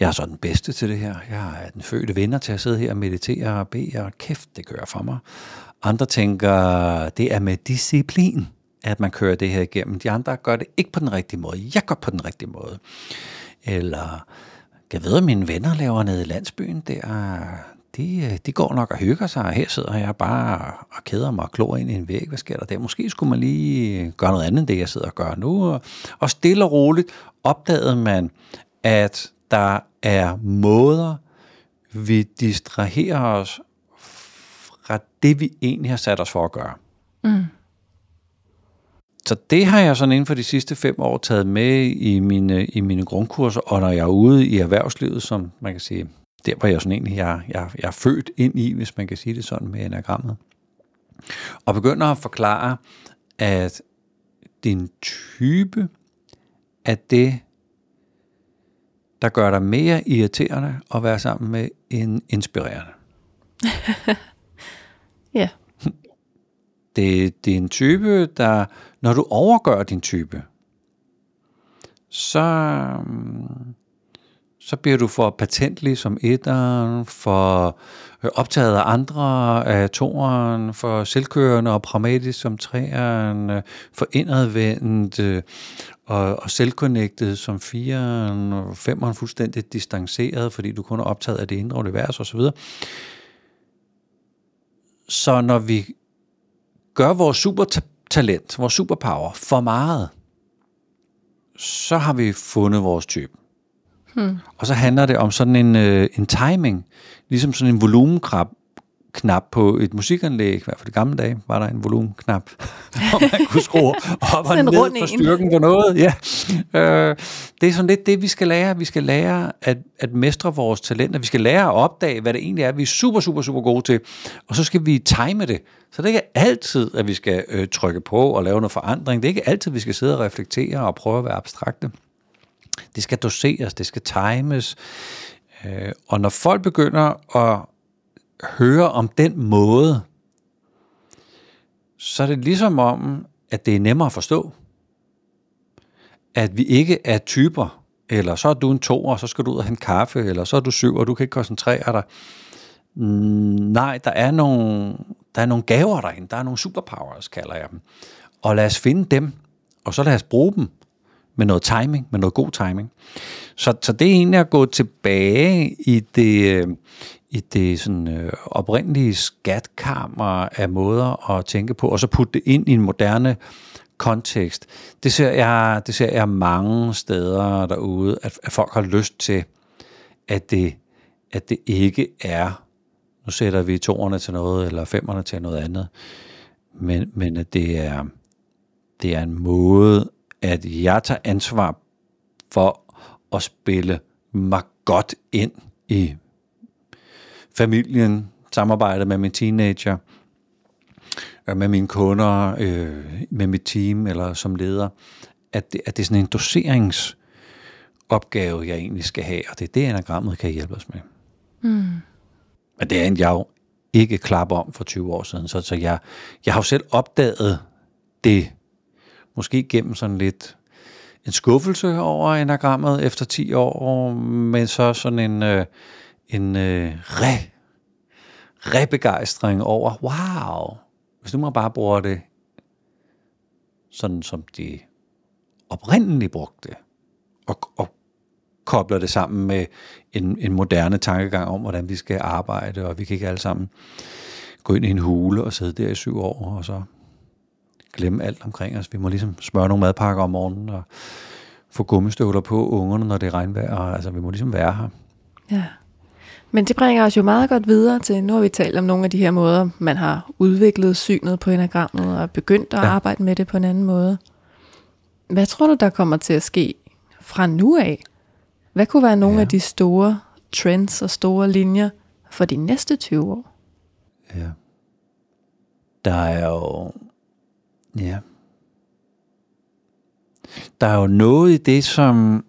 jeg er så den bedste til det her. Jeg er den fødte vinder til at sidde her og meditere og bede, og kæft, det gør for mig. Andre tænker, det er med disciplin, at man kører det her igennem. De andre gør det ikke på den rigtige måde. Jeg gør på den rigtige måde. Eller, jeg ved, at mine venner laver nede i landsbyen, der, de, øh, de går nok og hygger sig, og her sidder jeg bare og keder mig og klor ind i en væg. Hvad sker der der? Måske skulle man lige gøre noget andet end det, jeg sidder og gør nu. Og stille og roligt opdagede man, at der er måder, vi distraherer os fra det, vi egentlig har sat os for at gøre. Mm. Så det har jeg sådan inden for de sidste fem år taget med i mine, i mine grundkurser, og når jeg er ude i erhvervslivet, som man kan sige, der hvor jeg sådan egentlig, jeg, jeg, jeg er født ind i, hvis man kan sige det sådan med enagrammet, og begynder at forklare, at din type er det, der gør dig mere irriterende at være sammen med end inspirerende. ja. Det, det er en type, der, når du overgør din type, så, så bliver du for patentlig som etteren, for øh, optaget af andre af toeren, for selvkørende og pragmatisk som træeren, øh, for indadvendt øh, og, og selvconnected som fireren, og femeren fuldstændig distanceret, fordi du kun er optaget af det indre univers osv. Så når vi gør vores supertalent, vores superpower for meget, så har vi fundet vores type. Hmm. Og så handler det om sådan en, øh, en timing, ligesom sådan en volumenkrab, knap på et musikanlæg, i hvert fald i gamle dage, var der en volumenknap, hvor man kunne skrue op og ned for styrken på noget. Ja. Øh, det er sådan lidt det, vi skal lære. Vi skal lære at, at mestre vores talenter. Vi skal lære at opdage, hvad det egentlig er, vi er super, super, super gode til. Og så skal vi time det. Så det er ikke altid, at vi skal øh, trykke på og lave noget forandring. Det er ikke altid, at vi skal sidde og reflektere og prøve at være abstrakte. Det skal doseres, det skal times. Øh, og når folk begynder at høre om den måde, så er det ligesom om, at det er nemmere at forstå. At vi ikke er typer, eller så er du en to, og så skal du ud og hente kaffe, eller så er du syv, og du kan ikke koncentrere dig. Nej, der er nogle, der er nogle gaver derinde, der er nogle superpowers, kalder jeg dem. Og lad os finde dem, og så lad os bruge dem med noget timing, med noget god timing. Så, så det er egentlig at gå tilbage i det, øh, i det sådan, øh, oprindelige skatkammer af måder at tænke på, og så putte det ind i en moderne kontekst. Det ser jeg, det ser jeg mange steder derude, at, at folk har lyst til, at det, at det ikke er, nu sætter vi toerne til noget, eller femmerne til noget andet, men, men at det er, det er en måde, at jeg tager ansvar for at spille mig godt ind i familien, samarbejdet med min teenager, øh, med mine kunder, øh, med mit team eller som leder, at det, at det er sådan en doseringsopgave, jeg egentlig skal have, og det er det, anagrammet kan hjælpe os med. Mm. Men det er en, jeg jo ikke klap om for 20 år siden, så, så jeg, jeg har jo selv opdaget det, måske gennem sådan lidt en skuffelse over enagrammet efter 10 år, men så sådan en, øh, en øh, re, rebegejstring over, wow, hvis du må bare bruge det sådan som de oprindeligt brugte det, og, og kobler det sammen med en, en moderne tankegang om, hvordan vi skal arbejde, og vi kan ikke alle sammen gå ind i en hule og sidde der i syv år, og så glemme alt omkring os. Vi må ligesom smøre nogle madpakker om morgenen, og få gummistøvler på ungerne, når det er regnvejr, og altså vi må ligesom være her. Ja. Men det bringer os jo meget godt videre til, nu har vi talt om nogle af de her måder, man har udviklet synet på enagrammet og begyndt at ja. arbejde med det på en anden måde. Hvad tror du, der kommer til at ske fra nu af? Hvad kunne være nogle ja. af de store trends og store linjer for de næste 20 år? Ja. Der er jo... Ja. Der er jo noget i det, som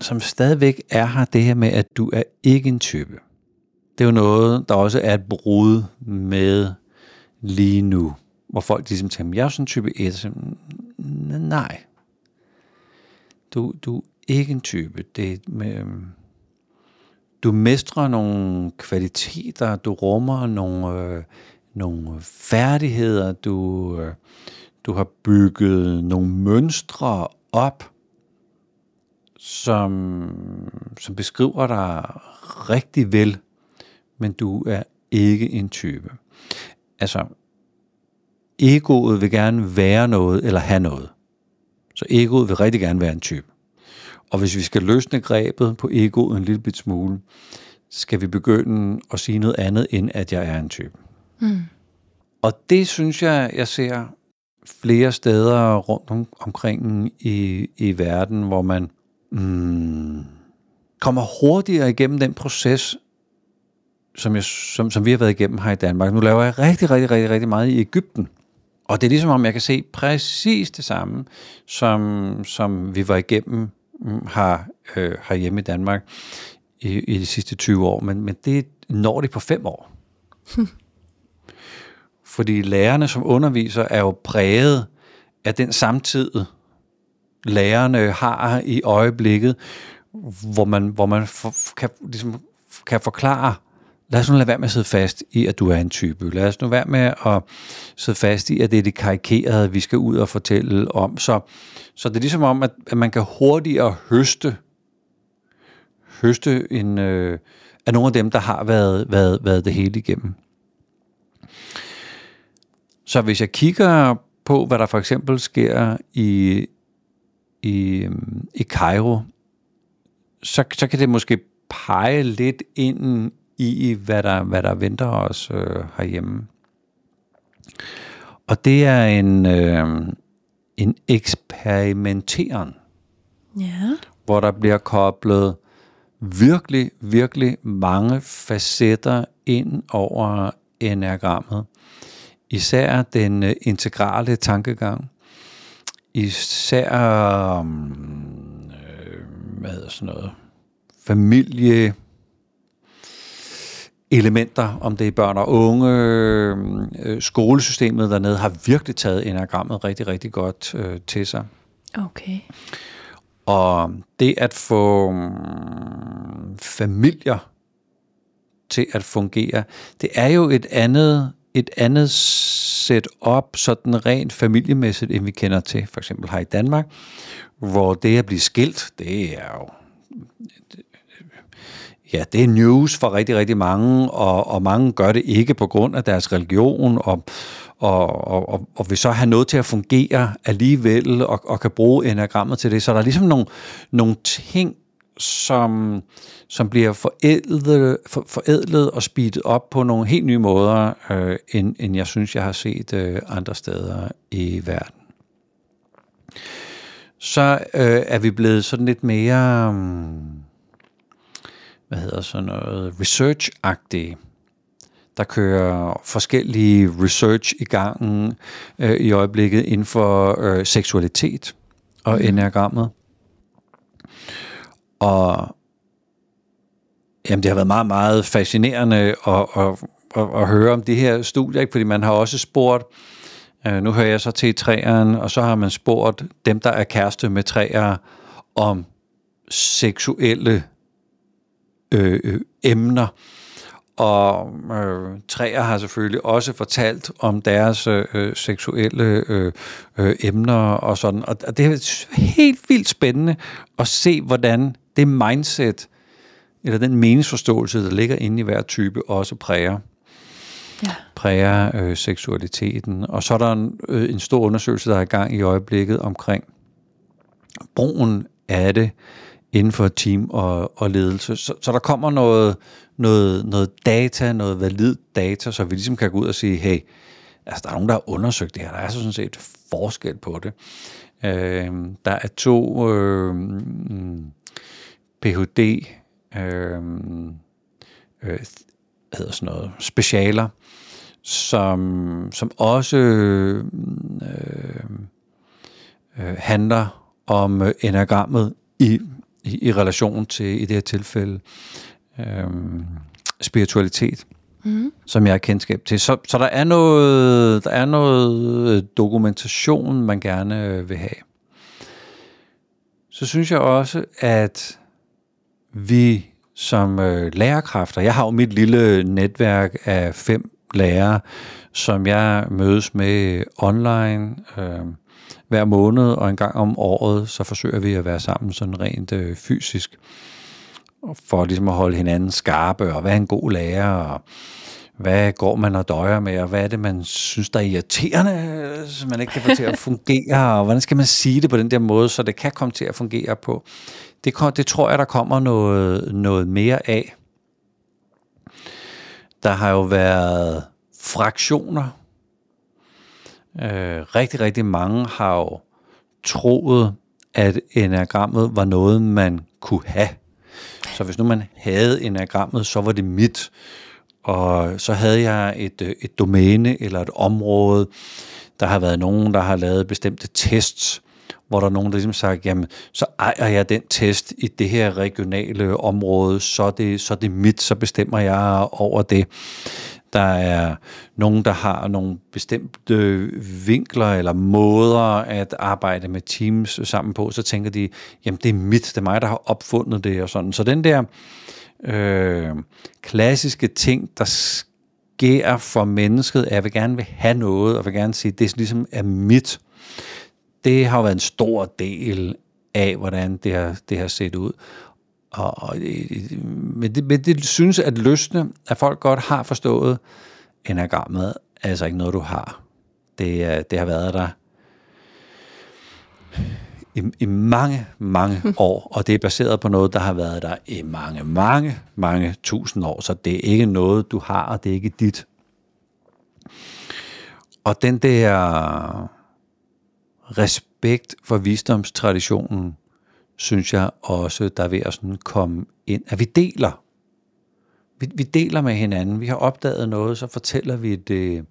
som stadigvæk er her, det her med, at du er ikke en type. Det er jo noget, der også er et brud med lige nu, hvor folk ligesom tænker, jeg er sådan en type 1, så, nej, du, du er ikke en type. Det med, øhm, du mestrer nogle kvaliteter, du rummer nogle, øh, nogle færdigheder, du, øh, du har bygget nogle mønstre op, som, som beskriver dig rigtig vel men du er ikke en type. Altså, egoet vil gerne være noget eller have noget. Så egoet vil rigtig gerne være en type. Og hvis vi skal løsne grebet på egoet en lille bit smule, skal vi begynde at sige noget andet, end at jeg er en type. Mm. Og det synes jeg, jeg ser flere steder rundt om, omkring i, i verden, hvor man mm, kommer hurtigere igennem den proces, som, jeg, som, som vi har været igennem her i Danmark. Nu laver jeg rigtig, rigtig, rigtig, rigtig meget i Ægypten. Og det er ligesom om, jeg kan se præcis det samme, som, som vi var igennem mm, her, øh, herhjemme i Danmark i, i de sidste 20 år. Men, men det når det på fem år. Fordi lærerne som underviser er jo præget af den samtid, lærerne har i øjeblikket, hvor man, hvor man for, kan, ligesom, kan forklare, lad os nu lade være med at sidde fast i, at du er en type. Lad os nu være med at sidde fast i, at det er det karikerede, vi skal ud og fortælle om. Så, så det er ligesom om, at, at man kan hurtigere høste, høste en, øh, af nogle af dem, der har været, været, været det hele igennem. Så hvis jeg kigger på, hvad der for eksempel sker i, i, i Cairo, så, så kan det måske pege lidt ind i, hvad der, hvad der venter os øh, herhjemme. Og det er en, øh, en eksperimenteren, ja. hvor der bliver koblet virkelig, virkelig mange facetter ind over enagrammet. Især den øh, integrale tankegang. Især øh, hvad sådan noget, familie, elementer, om det er børn og unge. Øh, skolesystemet dernede har virkelig taget enagrammet rigtig, rigtig godt øh, til sig. Okay. Og det at få mm, familier til at fungere, det er jo et andet et andet setup, sådan rent familiemæssigt, end vi kender til, for eksempel her i Danmark, hvor det at blive skilt, det er jo ja, det er news for rigtig, rigtig mange, og, og mange gør det ikke på grund af deres religion, og, og, og, og vil så have noget til at fungere alligevel, og, og kan bruge enagrammet til det. Så der er ligesom nogle, nogle ting, som, som bliver forædlet, for, forædlet og speedet op på nogle helt nye måder, øh, end, end jeg synes, jeg har set øh, andre steder i verden. Så øh, er vi blevet sådan lidt mere, um, hvad hedder sådan noget, research-agtige. Der kører forskellige research i gangen øh, i øjeblikket inden for øh, seksualitet og mm. Og jamen, det har været meget, meget fascinerende at, at, at, at høre om det her studie, ikke? fordi man har også spurgt, øh, nu hører jeg så til træerne, og så har man spurgt dem, der er kæreste med træer, om seksuelle øh, øh, emner. Og øh, træer har selvfølgelig også fortalt om deres øh, øh seksuelle øh, øh, emner og sådan. Og det er helt vildt spændende at se, hvordan det mindset, eller den meningsforståelse, der ligger inde i hver type, også præger. Ja. præger øh, seksualiteten. Og så er der en, øh, en stor undersøgelse, der er i gang i øjeblikket omkring brugen af det inden for team og, og ledelse. Så, så der kommer noget, noget, noget data, noget valid data, så vi ligesom kan gå ud og sige, hey, altså der er nogen, der har undersøgt det her, der er sådan set forskel på det. Øh, der er to øh, Ph.D. Øh, øh, hedder sådan noget, specialer, som, som også øh, øh, handler om enagrammet i, i, i relation til, i det her tilfælde, øh, spiritualitet, mm. som jeg har kendskab til. Så, så der, er noget, der er noget dokumentation, man gerne vil have så synes jeg også, at vi som øh, lærerkræfter, jeg har jo mit lille netværk af fem lærere, som jeg mødes med online øh, hver måned, og en gang om året, så forsøger vi at være sammen sådan rent øh, fysisk. for ligesom at holde hinanden skarpe, og hvad er en god lærer, og hvad går man og døjer med, og hvad er det, man synes, der er irriterende, så man ikke kan få til at fungere, og hvordan skal man sige det på den der måde, så det kan komme til at fungere på. Det, det tror jeg, der kommer noget, noget mere af. Der har jo været fraktioner. Øh, rigtig, rigtig mange har jo troet, at enagrammet var noget, man kunne have. Så hvis nu man havde enagrammet, så var det mit. Og så havde jeg et, øh, et domæne eller et område. Der har været nogen, der har lavet bestemte tests, hvor der er nogen, der ligesom sagt, jamen, så ejer jeg den test i det her regionale område, så er det, så er det mit, så bestemmer jeg over det. Der er nogen, der har nogle bestemte vinkler eller måder at arbejde med teams sammen på, så tænker de, jamen det er mit, det er mig, der har opfundet det og sådan. Så den der øh, klassiske ting, der sker for mennesket, at jeg vil gerne vil have noget, og vil gerne sige, at det ligesom er mit. Det har været en stor del af, hvordan det har, det har set ud. Og, og, men, det, men det synes at løsne, at folk godt har forstået, enagrammet er altså ikke noget, du har. Det, det har været der i, i mange, mange år, og det er baseret på noget, der har været der i mange, mange, mange tusind år, så det er ikke noget, du har, og det er ikke dit. Og den der respekt for visdomstraditionen, synes jeg også, der er ved at sådan komme ind, at vi deler. Vi, vi deler med hinanden. Vi har opdaget noget, så fortæller vi det. Øh,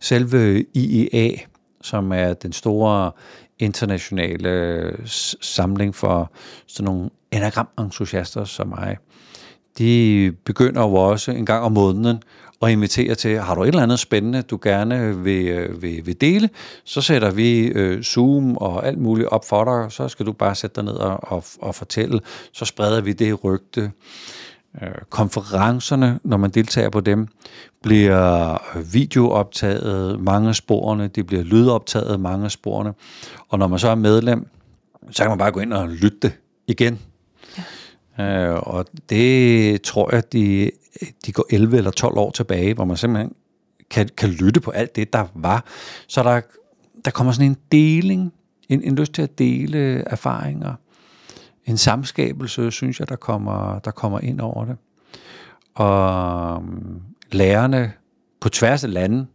selve IEA, som er den store internationale øh, samling for sådan nogle enagram-entusiaster som mig, de begynder jo også en gang om måneden og inviterer til, har du et eller andet spændende, du gerne vil, øh, vil, vil dele, så sætter vi øh, Zoom og alt muligt op for dig, så skal du bare sætte dig ned og, og, og fortælle, så spreder vi det rygte. Øh, konferencerne, når man deltager på dem, bliver videooptaget, mange af sporene, det bliver lydoptaget, mange af sporene, og når man så er medlem, så kan man bare gå ind og lytte det igen. Ja. Øh, og det tror jeg, de, de går 11 eller 12 år tilbage, hvor man simpelthen kan, kan lytte på alt det, der var. Så der, der kommer sådan en deling, en, en lyst til at dele erfaringer, en samskabelse, synes jeg, der kommer, der kommer ind over det. Og øhm, lærerne på tværs af lande,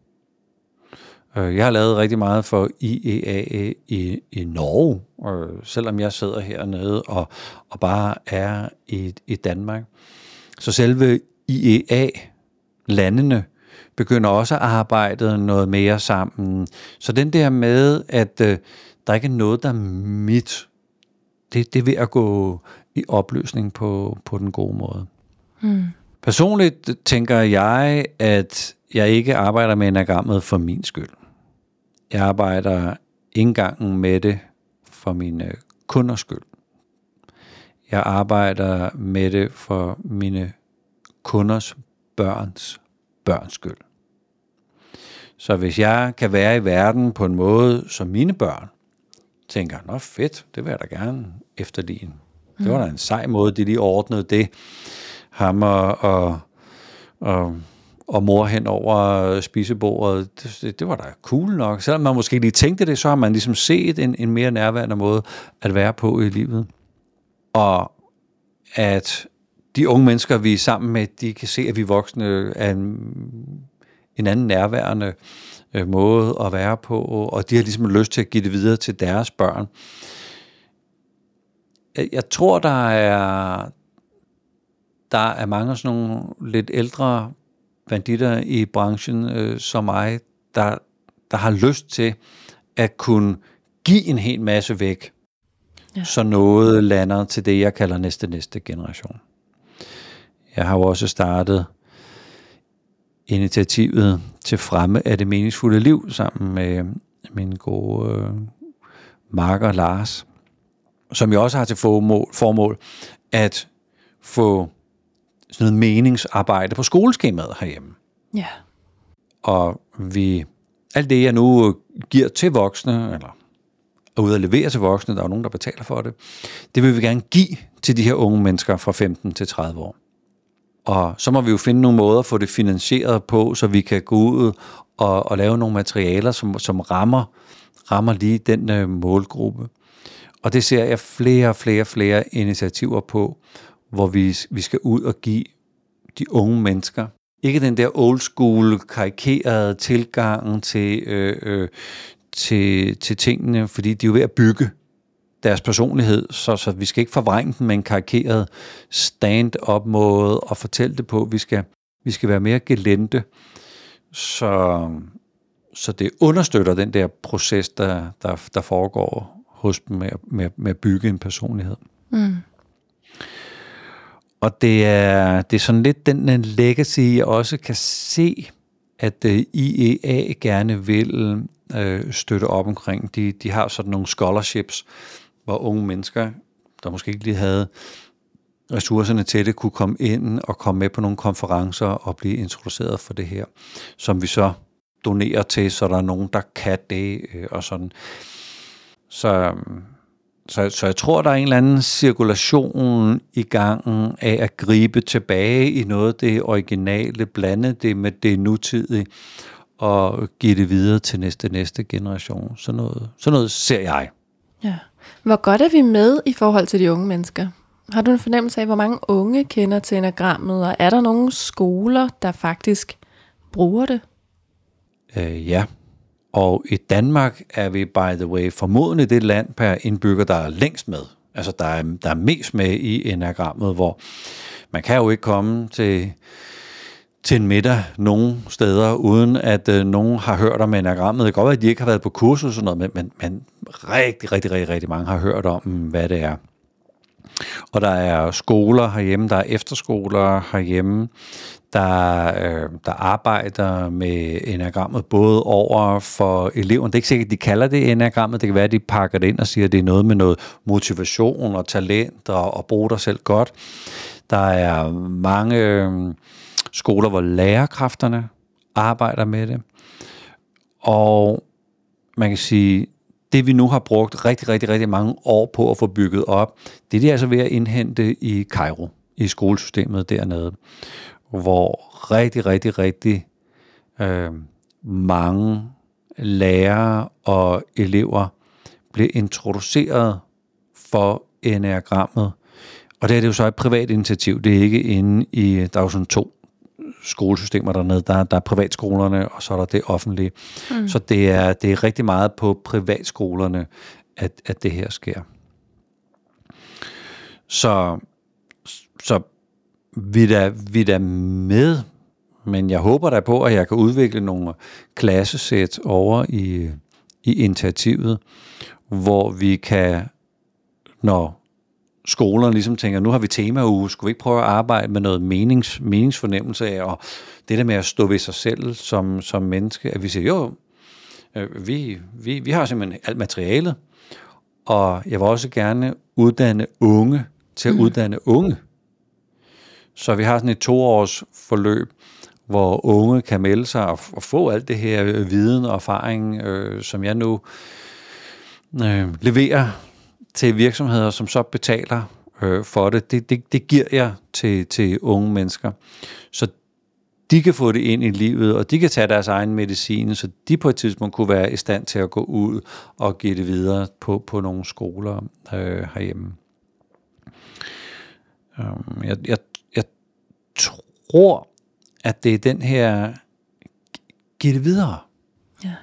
jeg har lavet rigtig meget for IEA i, i Norge, og selvom jeg sidder hernede og, og bare er i, i Danmark. Så selve IEA-landene begynder også at arbejde noget mere sammen. Så den der med, at øh, der ikke er noget, der er mit, det, det er ved at gå i opløsning på, på den gode måde. Mm. Personligt tænker jeg, at jeg ikke arbejder med enagrammet for min skyld. Jeg arbejder indgangen med det for mine kunders skyld. Jeg arbejder med det for mine kunders børns børns skyld. Så hvis jeg kan være i verden på en måde, som mine børn tænker, nå fedt, det vil jeg da gerne efterligne. Det var da en sej måde, de lige ordnede det. Ham og, og, og, og mor hen over spisebordet, det, det var da cool nok. Selvom man måske lige tænkte det, så har man ligesom set en, en mere nærværende måde at være på i livet. Og at de unge mennesker, vi er sammen med, de kan se, at vi voksne er en, en anden nærværende øh, måde at være på, og de har ligesom lyst til at give det videre til deres børn. Jeg tror, der er, der er mange sådan nogle lidt ældre banditter i branchen øh, som mig, der, der har lyst til at kunne give en hel masse væk, ja. så noget lander til det, jeg kalder næste næste generation. Jeg har jo også startet initiativet til fremme af det meningsfulde liv sammen med min gode øh, marker Lars, som jo også har til formål, formål at få sådan noget meningsarbejde på skoleskemaet herhjemme. Ja. Og vi, alt det jeg nu giver til voksne, eller er ude at levere til voksne, der er nogen, der betaler for det, det vil vi gerne give til de her unge mennesker fra 15 til 30 år. Og så må vi jo finde nogle måder at få det finansieret på, så vi kan gå ud og, og lave nogle materialer, som, som rammer, rammer lige den øh, målgruppe. Og det ser jeg flere og flere flere initiativer på, hvor vi, vi skal ud og give de unge mennesker, ikke den der old school, karikerede tilgang til, øh, øh, til, til tingene, fordi de er jo ved at bygge deres personlighed, så, så vi skal ikke forvrænge den med en karikeret stand-up måde og fortælle det på. Vi skal, vi skal være mere gelente, så, så det understøtter den der proces, der, der, der foregår hos dem med, med, med at bygge en personlighed. Mm. Og det er, det er sådan lidt den øh, legacy, jeg også kan se, at øh, IEA gerne vil øh, støtte op omkring. De, de har sådan nogle scholarships, hvor unge mennesker, der måske ikke lige havde ressourcerne til det, kunne komme ind og komme med på nogle konferencer og blive introduceret for det her, som vi så donerer til, så der er nogen, der kan det øh, og sådan. Så, øhm, så, så jeg tror, der er en eller anden cirkulation i gangen af at gribe tilbage i noget af det originale, blande det med det nutidige, og give det videre til næste næste generation. Sådan noget, sådan noget ser jeg. Ja. Hvor godt er vi med i forhold til de unge mennesker? Har du en fornemmelse af, hvor mange unge kender til enagrammet, og er der nogle skoler, der faktisk bruger det? Øh, ja, og i Danmark er vi, by the way, formodentlig det land per indbygger, der er længst med. Altså, der er, der er mest med i enagrammet, hvor man kan jo ikke komme til, til en middag nogen steder, uden at øh, nogen har hørt om enagrammet. Det kan godt være, at de ikke har været på kursus og sådan noget, men, men, men rigtig, rigtig, rigtig, rigtig mange har hørt om, hvad det er. Og der er skoler herhjemme, der er efterskoler herhjemme, der, øh, der arbejder med enagrammet, både over for eleverne. Det er ikke sikkert, at de kalder det enagrammet. Det kan være, at de pakker det ind og siger, at det er noget med noget motivation og talent og, og bruge dig selv godt. Der er mange øh, skoler, hvor lærerkræfterne arbejder med det. Og man kan sige, det vi nu har brugt rigtig, rigtig, rigtig mange år på at få bygget op, det er de altså ved at indhente i Cairo, i skolesystemet dernede hvor rigtig, rigtig, rigtig øh, mange lærere og elever blev introduceret for enagrammet. Og det er det jo så et privat initiativ. Det er ikke inde i, der er jo sådan to skolesystemer dernede. Der, der er privatskolerne, og så er der det offentlige. Mm. Så det er, det er rigtig meget på privatskolerne, at, at det her sker. Så, så vi er, vi da med, men jeg håber da på, at jeg kan udvikle nogle klassesæt over i, i initiativet, hvor vi kan, når skolerne ligesom tænker, nu har vi temauge, skulle vi ikke prøve at arbejde med noget menings, meningsfornemmelse af, og det der med at stå ved sig selv som, som menneske, at vi siger, jo, øh, vi, vi, vi har simpelthen alt materialet, og jeg vil også gerne uddanne unge til at uddanne unge. Så vi har sådan et toårs forløb, hvor unge kan melde sig og, og få alt det her øh, viden og erfaring, øh, som jeg nu øh, leverer til virksomheder, som så betaler øh, for det. Det, det. det giver jeg til, til unge mennesker. Så de kan få det ind i livet, og de kan tage deres egen medicin, så de på et tidspunkt kunne være i stand til at gå ud og give det videre på, på nogle skoler øh, herhjemme. Øhm, jeg, jeg tror, at det er den her, giv det videre. Ja.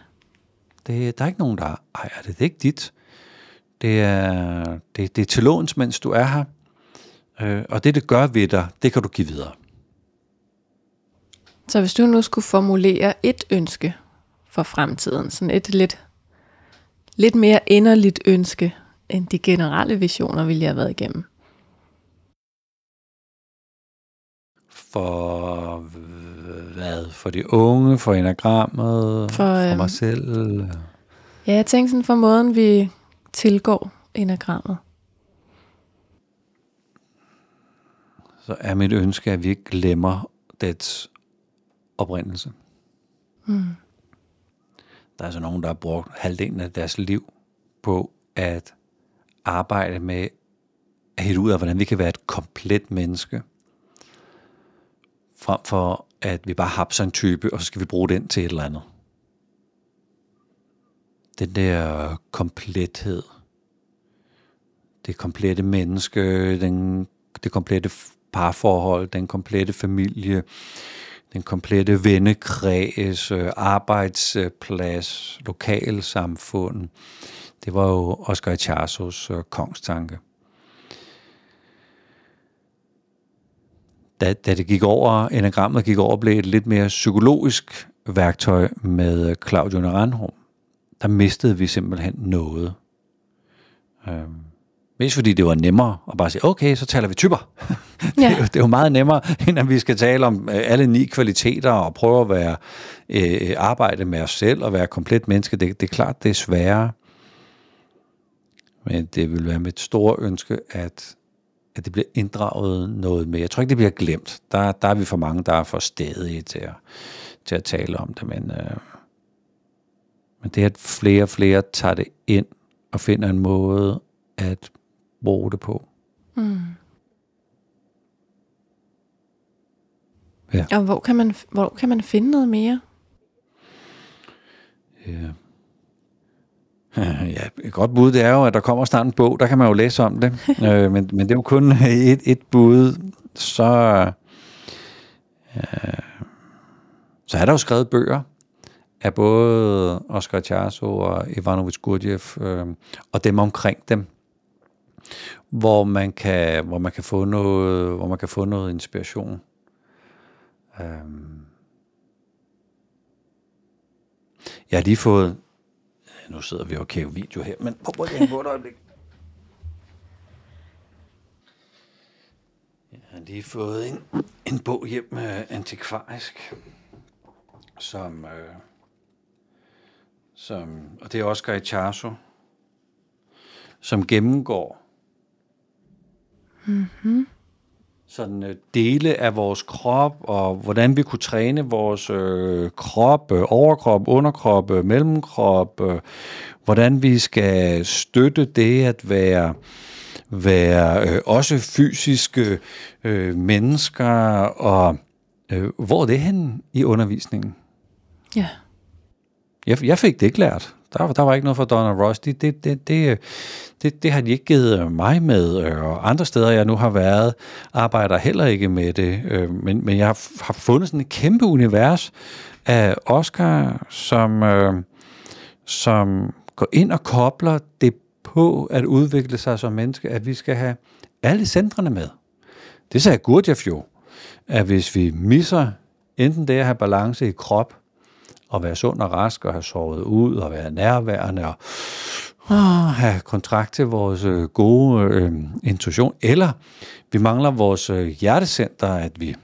Det, der er ikke nogen, der ejer det. Det er ikke dit. Det er, det, det er til låns, mens du er her. Øh, og det, det gør ved dig, det kan du give videre. Så hvis du nu skulle formulere et ønske for fremtiden, sådan et lidt, lidt mere inderligt ønske, end de generelle visioner, ville jeg have været igennem. For hvad? For de unge, for enagrammet, for, for øhm, mig selv? Ja, jeg tænker sådan for måden, vi tilgår enagrammet. Så er mit ønske, at vi ikke glemmer dets oprindelse. Mm. Der er så nogen, der har brugt halvdelen af deres liv på at arbejde med at hitte ud af, hvordan vi kan være et komplet menneske, frem for at vi bare har en type, og så skal vi bruge den til et eller andet. Den der komplethed, det komplette menneske, den, det komplette parforhold, den komplette familie, den komplette vennekreds, øh, arbejdsplads, lokalsamfund. Det var jo Oscar Charsos øh, kongstanke. Da, da det gik over, enagrammet gik over, blev et lidt mere psykologisk værktøj med Claudio Naranjo. Der mistede vi simpelthen noget. Øhm, Mest fordi det var nemmere at bare sige, okay, så taler vi typer. Ja. det, er jo, det er jo meget nemmere, end at vi skal tale om øh, alle ni kvaliteter og prøve at være øh, arbejde med os selv og være komplet menneske. Det, det er klart, det er sværere. Men det vil være mit store ønske, at, at det bliver inddraget noget mere. Jeg tror ikke, det bliver glemt. Der, der er vi for mange, der er for stedige til at, til at tale om det. Men, øh, men det, at flere og flere tager det ind og finder en måde at bruge det på. Mm. Ja. Og hvor kan, man, hvor kan man finde noget mere? Ja. Ja, et godt bud det er jo, at der kommer snart en bog, der kan man jo læse om det. øh, men, men det er jo kun et, et bud. Så, øh, så er der jo skrevet bøger af både Oscar Charso og Ivanovic Gurdjieff øh, og dem omkring dem hvor man kan, hvor man kan få noget, hvor man kan få noget inspiration. Um, jeg har lige fået, nu sidder vi og kæver video her, men prøv lige på et øjeblik. Jeg har lige fået en, en bog hjem med antikvarisk, som, øh, som, og det er Oscar Icharso, som gennemgår Mm-hmm. Sådan øh, dele af vores krop, og hvordan vi kunne træne vores øh, krop, øh, overkrop, underkrop, øh, mellemkrop, øh, hvordan vi skal støtte det at være være øh, også fysiske øh, mennesker, og øh, hvor er det hen i undervisningen? Ja. Jeg, jeg fik det ikke lært. Der, der var ikke noget for Donna Ross. Det, det, det, det, det, det har de ikke givet øh, mig med, øh, og andre steder, jeg nu har været, arbejder heller ikke med det. Øh, men, men jeg har fundet sådan et kæmpe univers af Oscar, som, som går ind og kobler det på at udvikle sig som menneske, at vi skal have alle centrene med. Det sagde Gurdjieff jo, at hvis vi misser enten det at have balance i krop, at være sund og rask, og have sovet ud, og være nærværende, og og have kontrakt til vores øh, gode øh, intuition, eller vi mangler vores øh, hjertecenter, at vi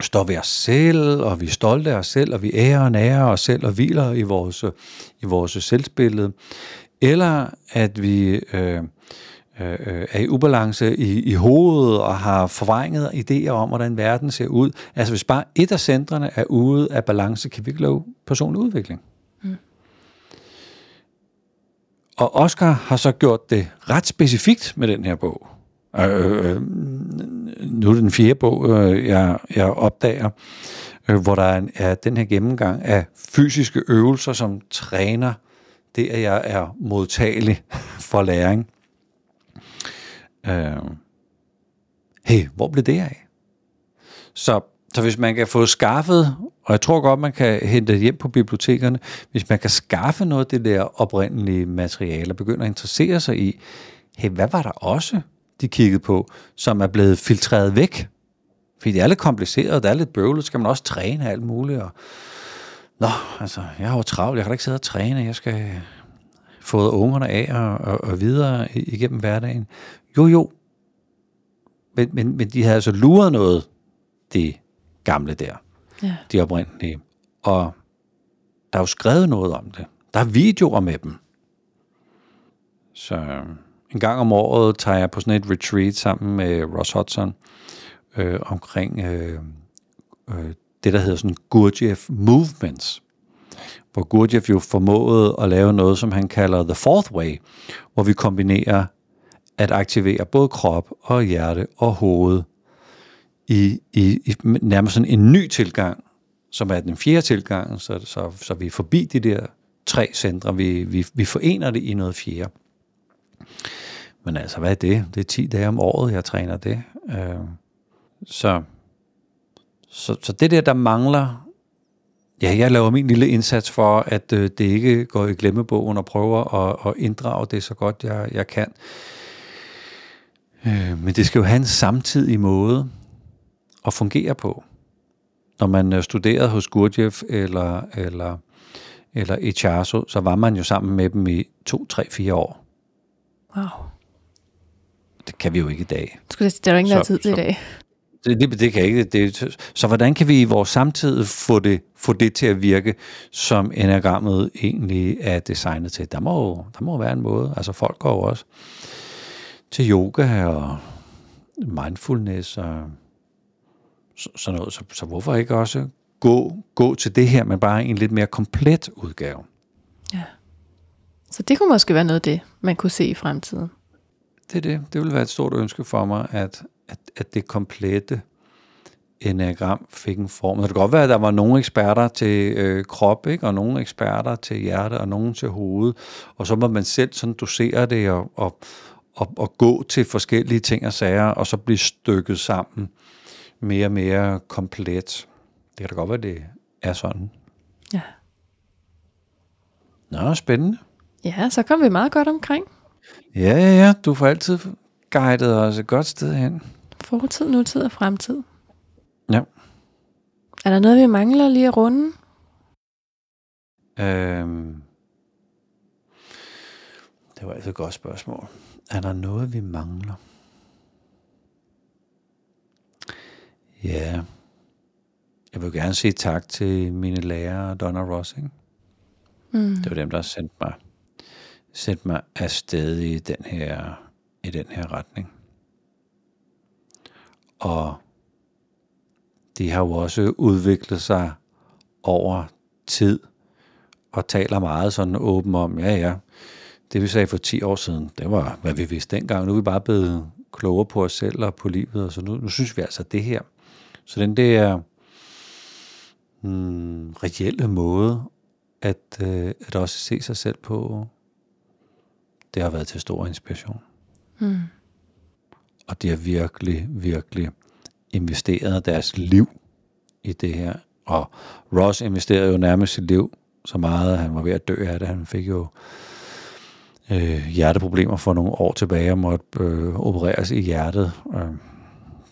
står ved os selv, og vi er stolte af os selv, og vi ærer og nærer os selv, og hviler i vores, øh, i vores selvsbillede, eller at vi øh, øh, er i ubalance i, i hovedet og har forvrænget idéer om, hvordan verden ser ud. Altså hvis bare et af centrene er ude af balance, kan vi ikke lave personlig udvikling. Og Oscar har så gjort det ret specifikt med den her bog. Øh, øh, nu er det den fjerde bog, øh, jeg, jeg opdager, øh, hvor der er, en, er den her gennemgang af fysiske øvelser, som træner det, at jeg er modtagelig for læring. Øh, hey, hvor blev det af? Så så hvis man kan få skaffet, og jeg tror godt, man kan hente det hjem på bibliotekerne, hvis man kan skaffe noget af det der oprindelige materiale, og begynde at interessere sig i, hey, hvad var der også, de kiggede på, som er blevet filtreret væk? Fordi det er lidt kompliceret, det er lidt bøvlet, skal man også træne alt muligt. Og... Nå, altså, jeg har jo travlt, jeg kan da ikke sidde og træne, jeg skal få ungerne af og, og, og videre igennem hverdagen. Jo, jo, men, men, men de havde altså luret noget, det gamle der. Ja. De oprindelige. Og der er jo skrevet noget om det. Der er videoer med dem. Så øh, en gang om året tager jeg på sådan et retreat sammen med Ross Hudson øh, omkring øh, øh, det, der hedder sådan Gurdjieff Movements. hvor Gurdjieff jo formåede at lave noget, som han kalder The Fourth Way, hvor vi kombinerer at aktivere både krop og hjerte og hoved i, i, i nærmest sådan en ny tilgang, som er den fjerde tilgang, så, så, så vi er forbi de der tre centre, vi, vi, vi forener det i noget fjerde. Men altså, hvad er det? Det er 10 dage om året, jeg træner det. Øh, så, så, så det der, der mangler, ja, jeg laver min lille indsats for, at øh, det ikke går i glemmebogen og prøver at, at inddrage det så godt, jeg, jeg kan. Øh, men det skal jo have en samtidig måde at fungere på. Når man øh, studerede hos Gurdjieff eller, eller, eller Echarso, så var man jo sammen med dem i to, tre, fire år. Wow. Det kan vi jo ikke i dag. Skulle det er jo ikke noget tid til i dag. Det, det, det kan ikke. Det, så hvordan kan vi i vores samtid få det, få det til at virke, som enagrammet egentlig er designet til? Der må, der må være en måde. Altså folk går jo også til yoga og mindfulness og sådan noget. Så, så hvorfor ikke også gå, gå til det her, men bare en lidt mere komplet udgave? Ja. Så det kunne måske være noget af det, man kunne se i fremtiden. Det er det. Det vil være et stort ønske for mig, at, at, at det komplette enagram fik en form. Det kan godt være, at der var nogle eksperter til øh, krop, ikke? og nogle eksperter til hjerte, og nogle til hoved, og så må man selv sådan dosere det og, og, og, og gå til forskellige ting og sager, og så blive stykket sammen mere og mere komplet. Det kan da godt være, det er sådan. Ja. Nå, spændende. Ja, så kom vi meget godt omkring. Ja, ja, ja. Du får altid guidet os et godt sted hen. Fortid, nutid og fremtid. Ja. Er der noget, vi mangler lige at runde? Øhm, det var altså et godt spørgsmål. Er der noget, vi mangler? Ja. Jeg vil gerne sige tak til mine lærere, Donna Ross. Ikke? Mm. Det var dem, der sendte mig, sendte mig afsted i den her, i den her retning. Og de har jo også udviklet sig over tid, og taler meget sådan åben om, ja ja, det vi sagde for 10 år siden, det var, hvad vi vidste dengang. Nu er vi bare blevet klogere på os selv og på livet, og så nu, nu synes vi altså det her. Så den der mm, reelle måde at, øh, at også se sig selv på, det har været til stor inspiration. Mm. Og de har virkelig, virkelig investeret deres liv i det her. Og Ross investerede jo nærmest sit liv så meget, at han var ved at dø af det. Han fik jo øh, hjerteproblemer for nogle år tilbage og måtte øh, opereres i hjertet, øh,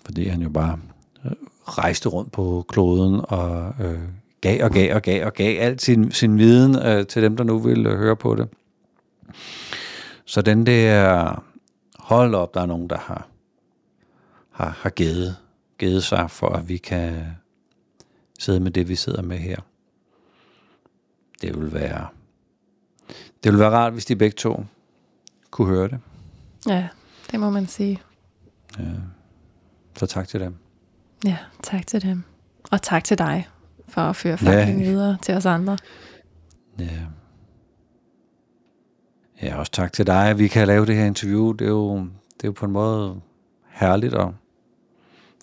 fordi han jo bare øh, rejste rundt på kloden og øh, gav og gav og gav og gav alt sin, sin viden øh, til dem, der nu ville øh, høre på det. Så den der, hold op, der er nogen, der har, har, har givet, givet sig for, at vi kan sidde med det, vi sidder med her. Det vil være, det vil være rart, hvis de begge to kunne høre det. Ja, det må man sige. Ja. Så tak til dem. Ja, tak til dem. Og tak til dig for at føre faklen Ja. videre til os andre. Ja. Ja, også tak til dig, vi kan lave det her interview. Det er jo, det er jo på en måde herligt at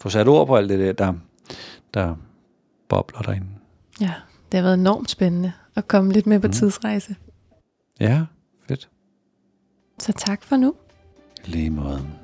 få sat ord på alt det der, der, der bobler derinde. Ja, det har været enormt spændende at komme lidt med på Mm. tidsrejse. Ja, fedt. Så tak for nu. Lige måde.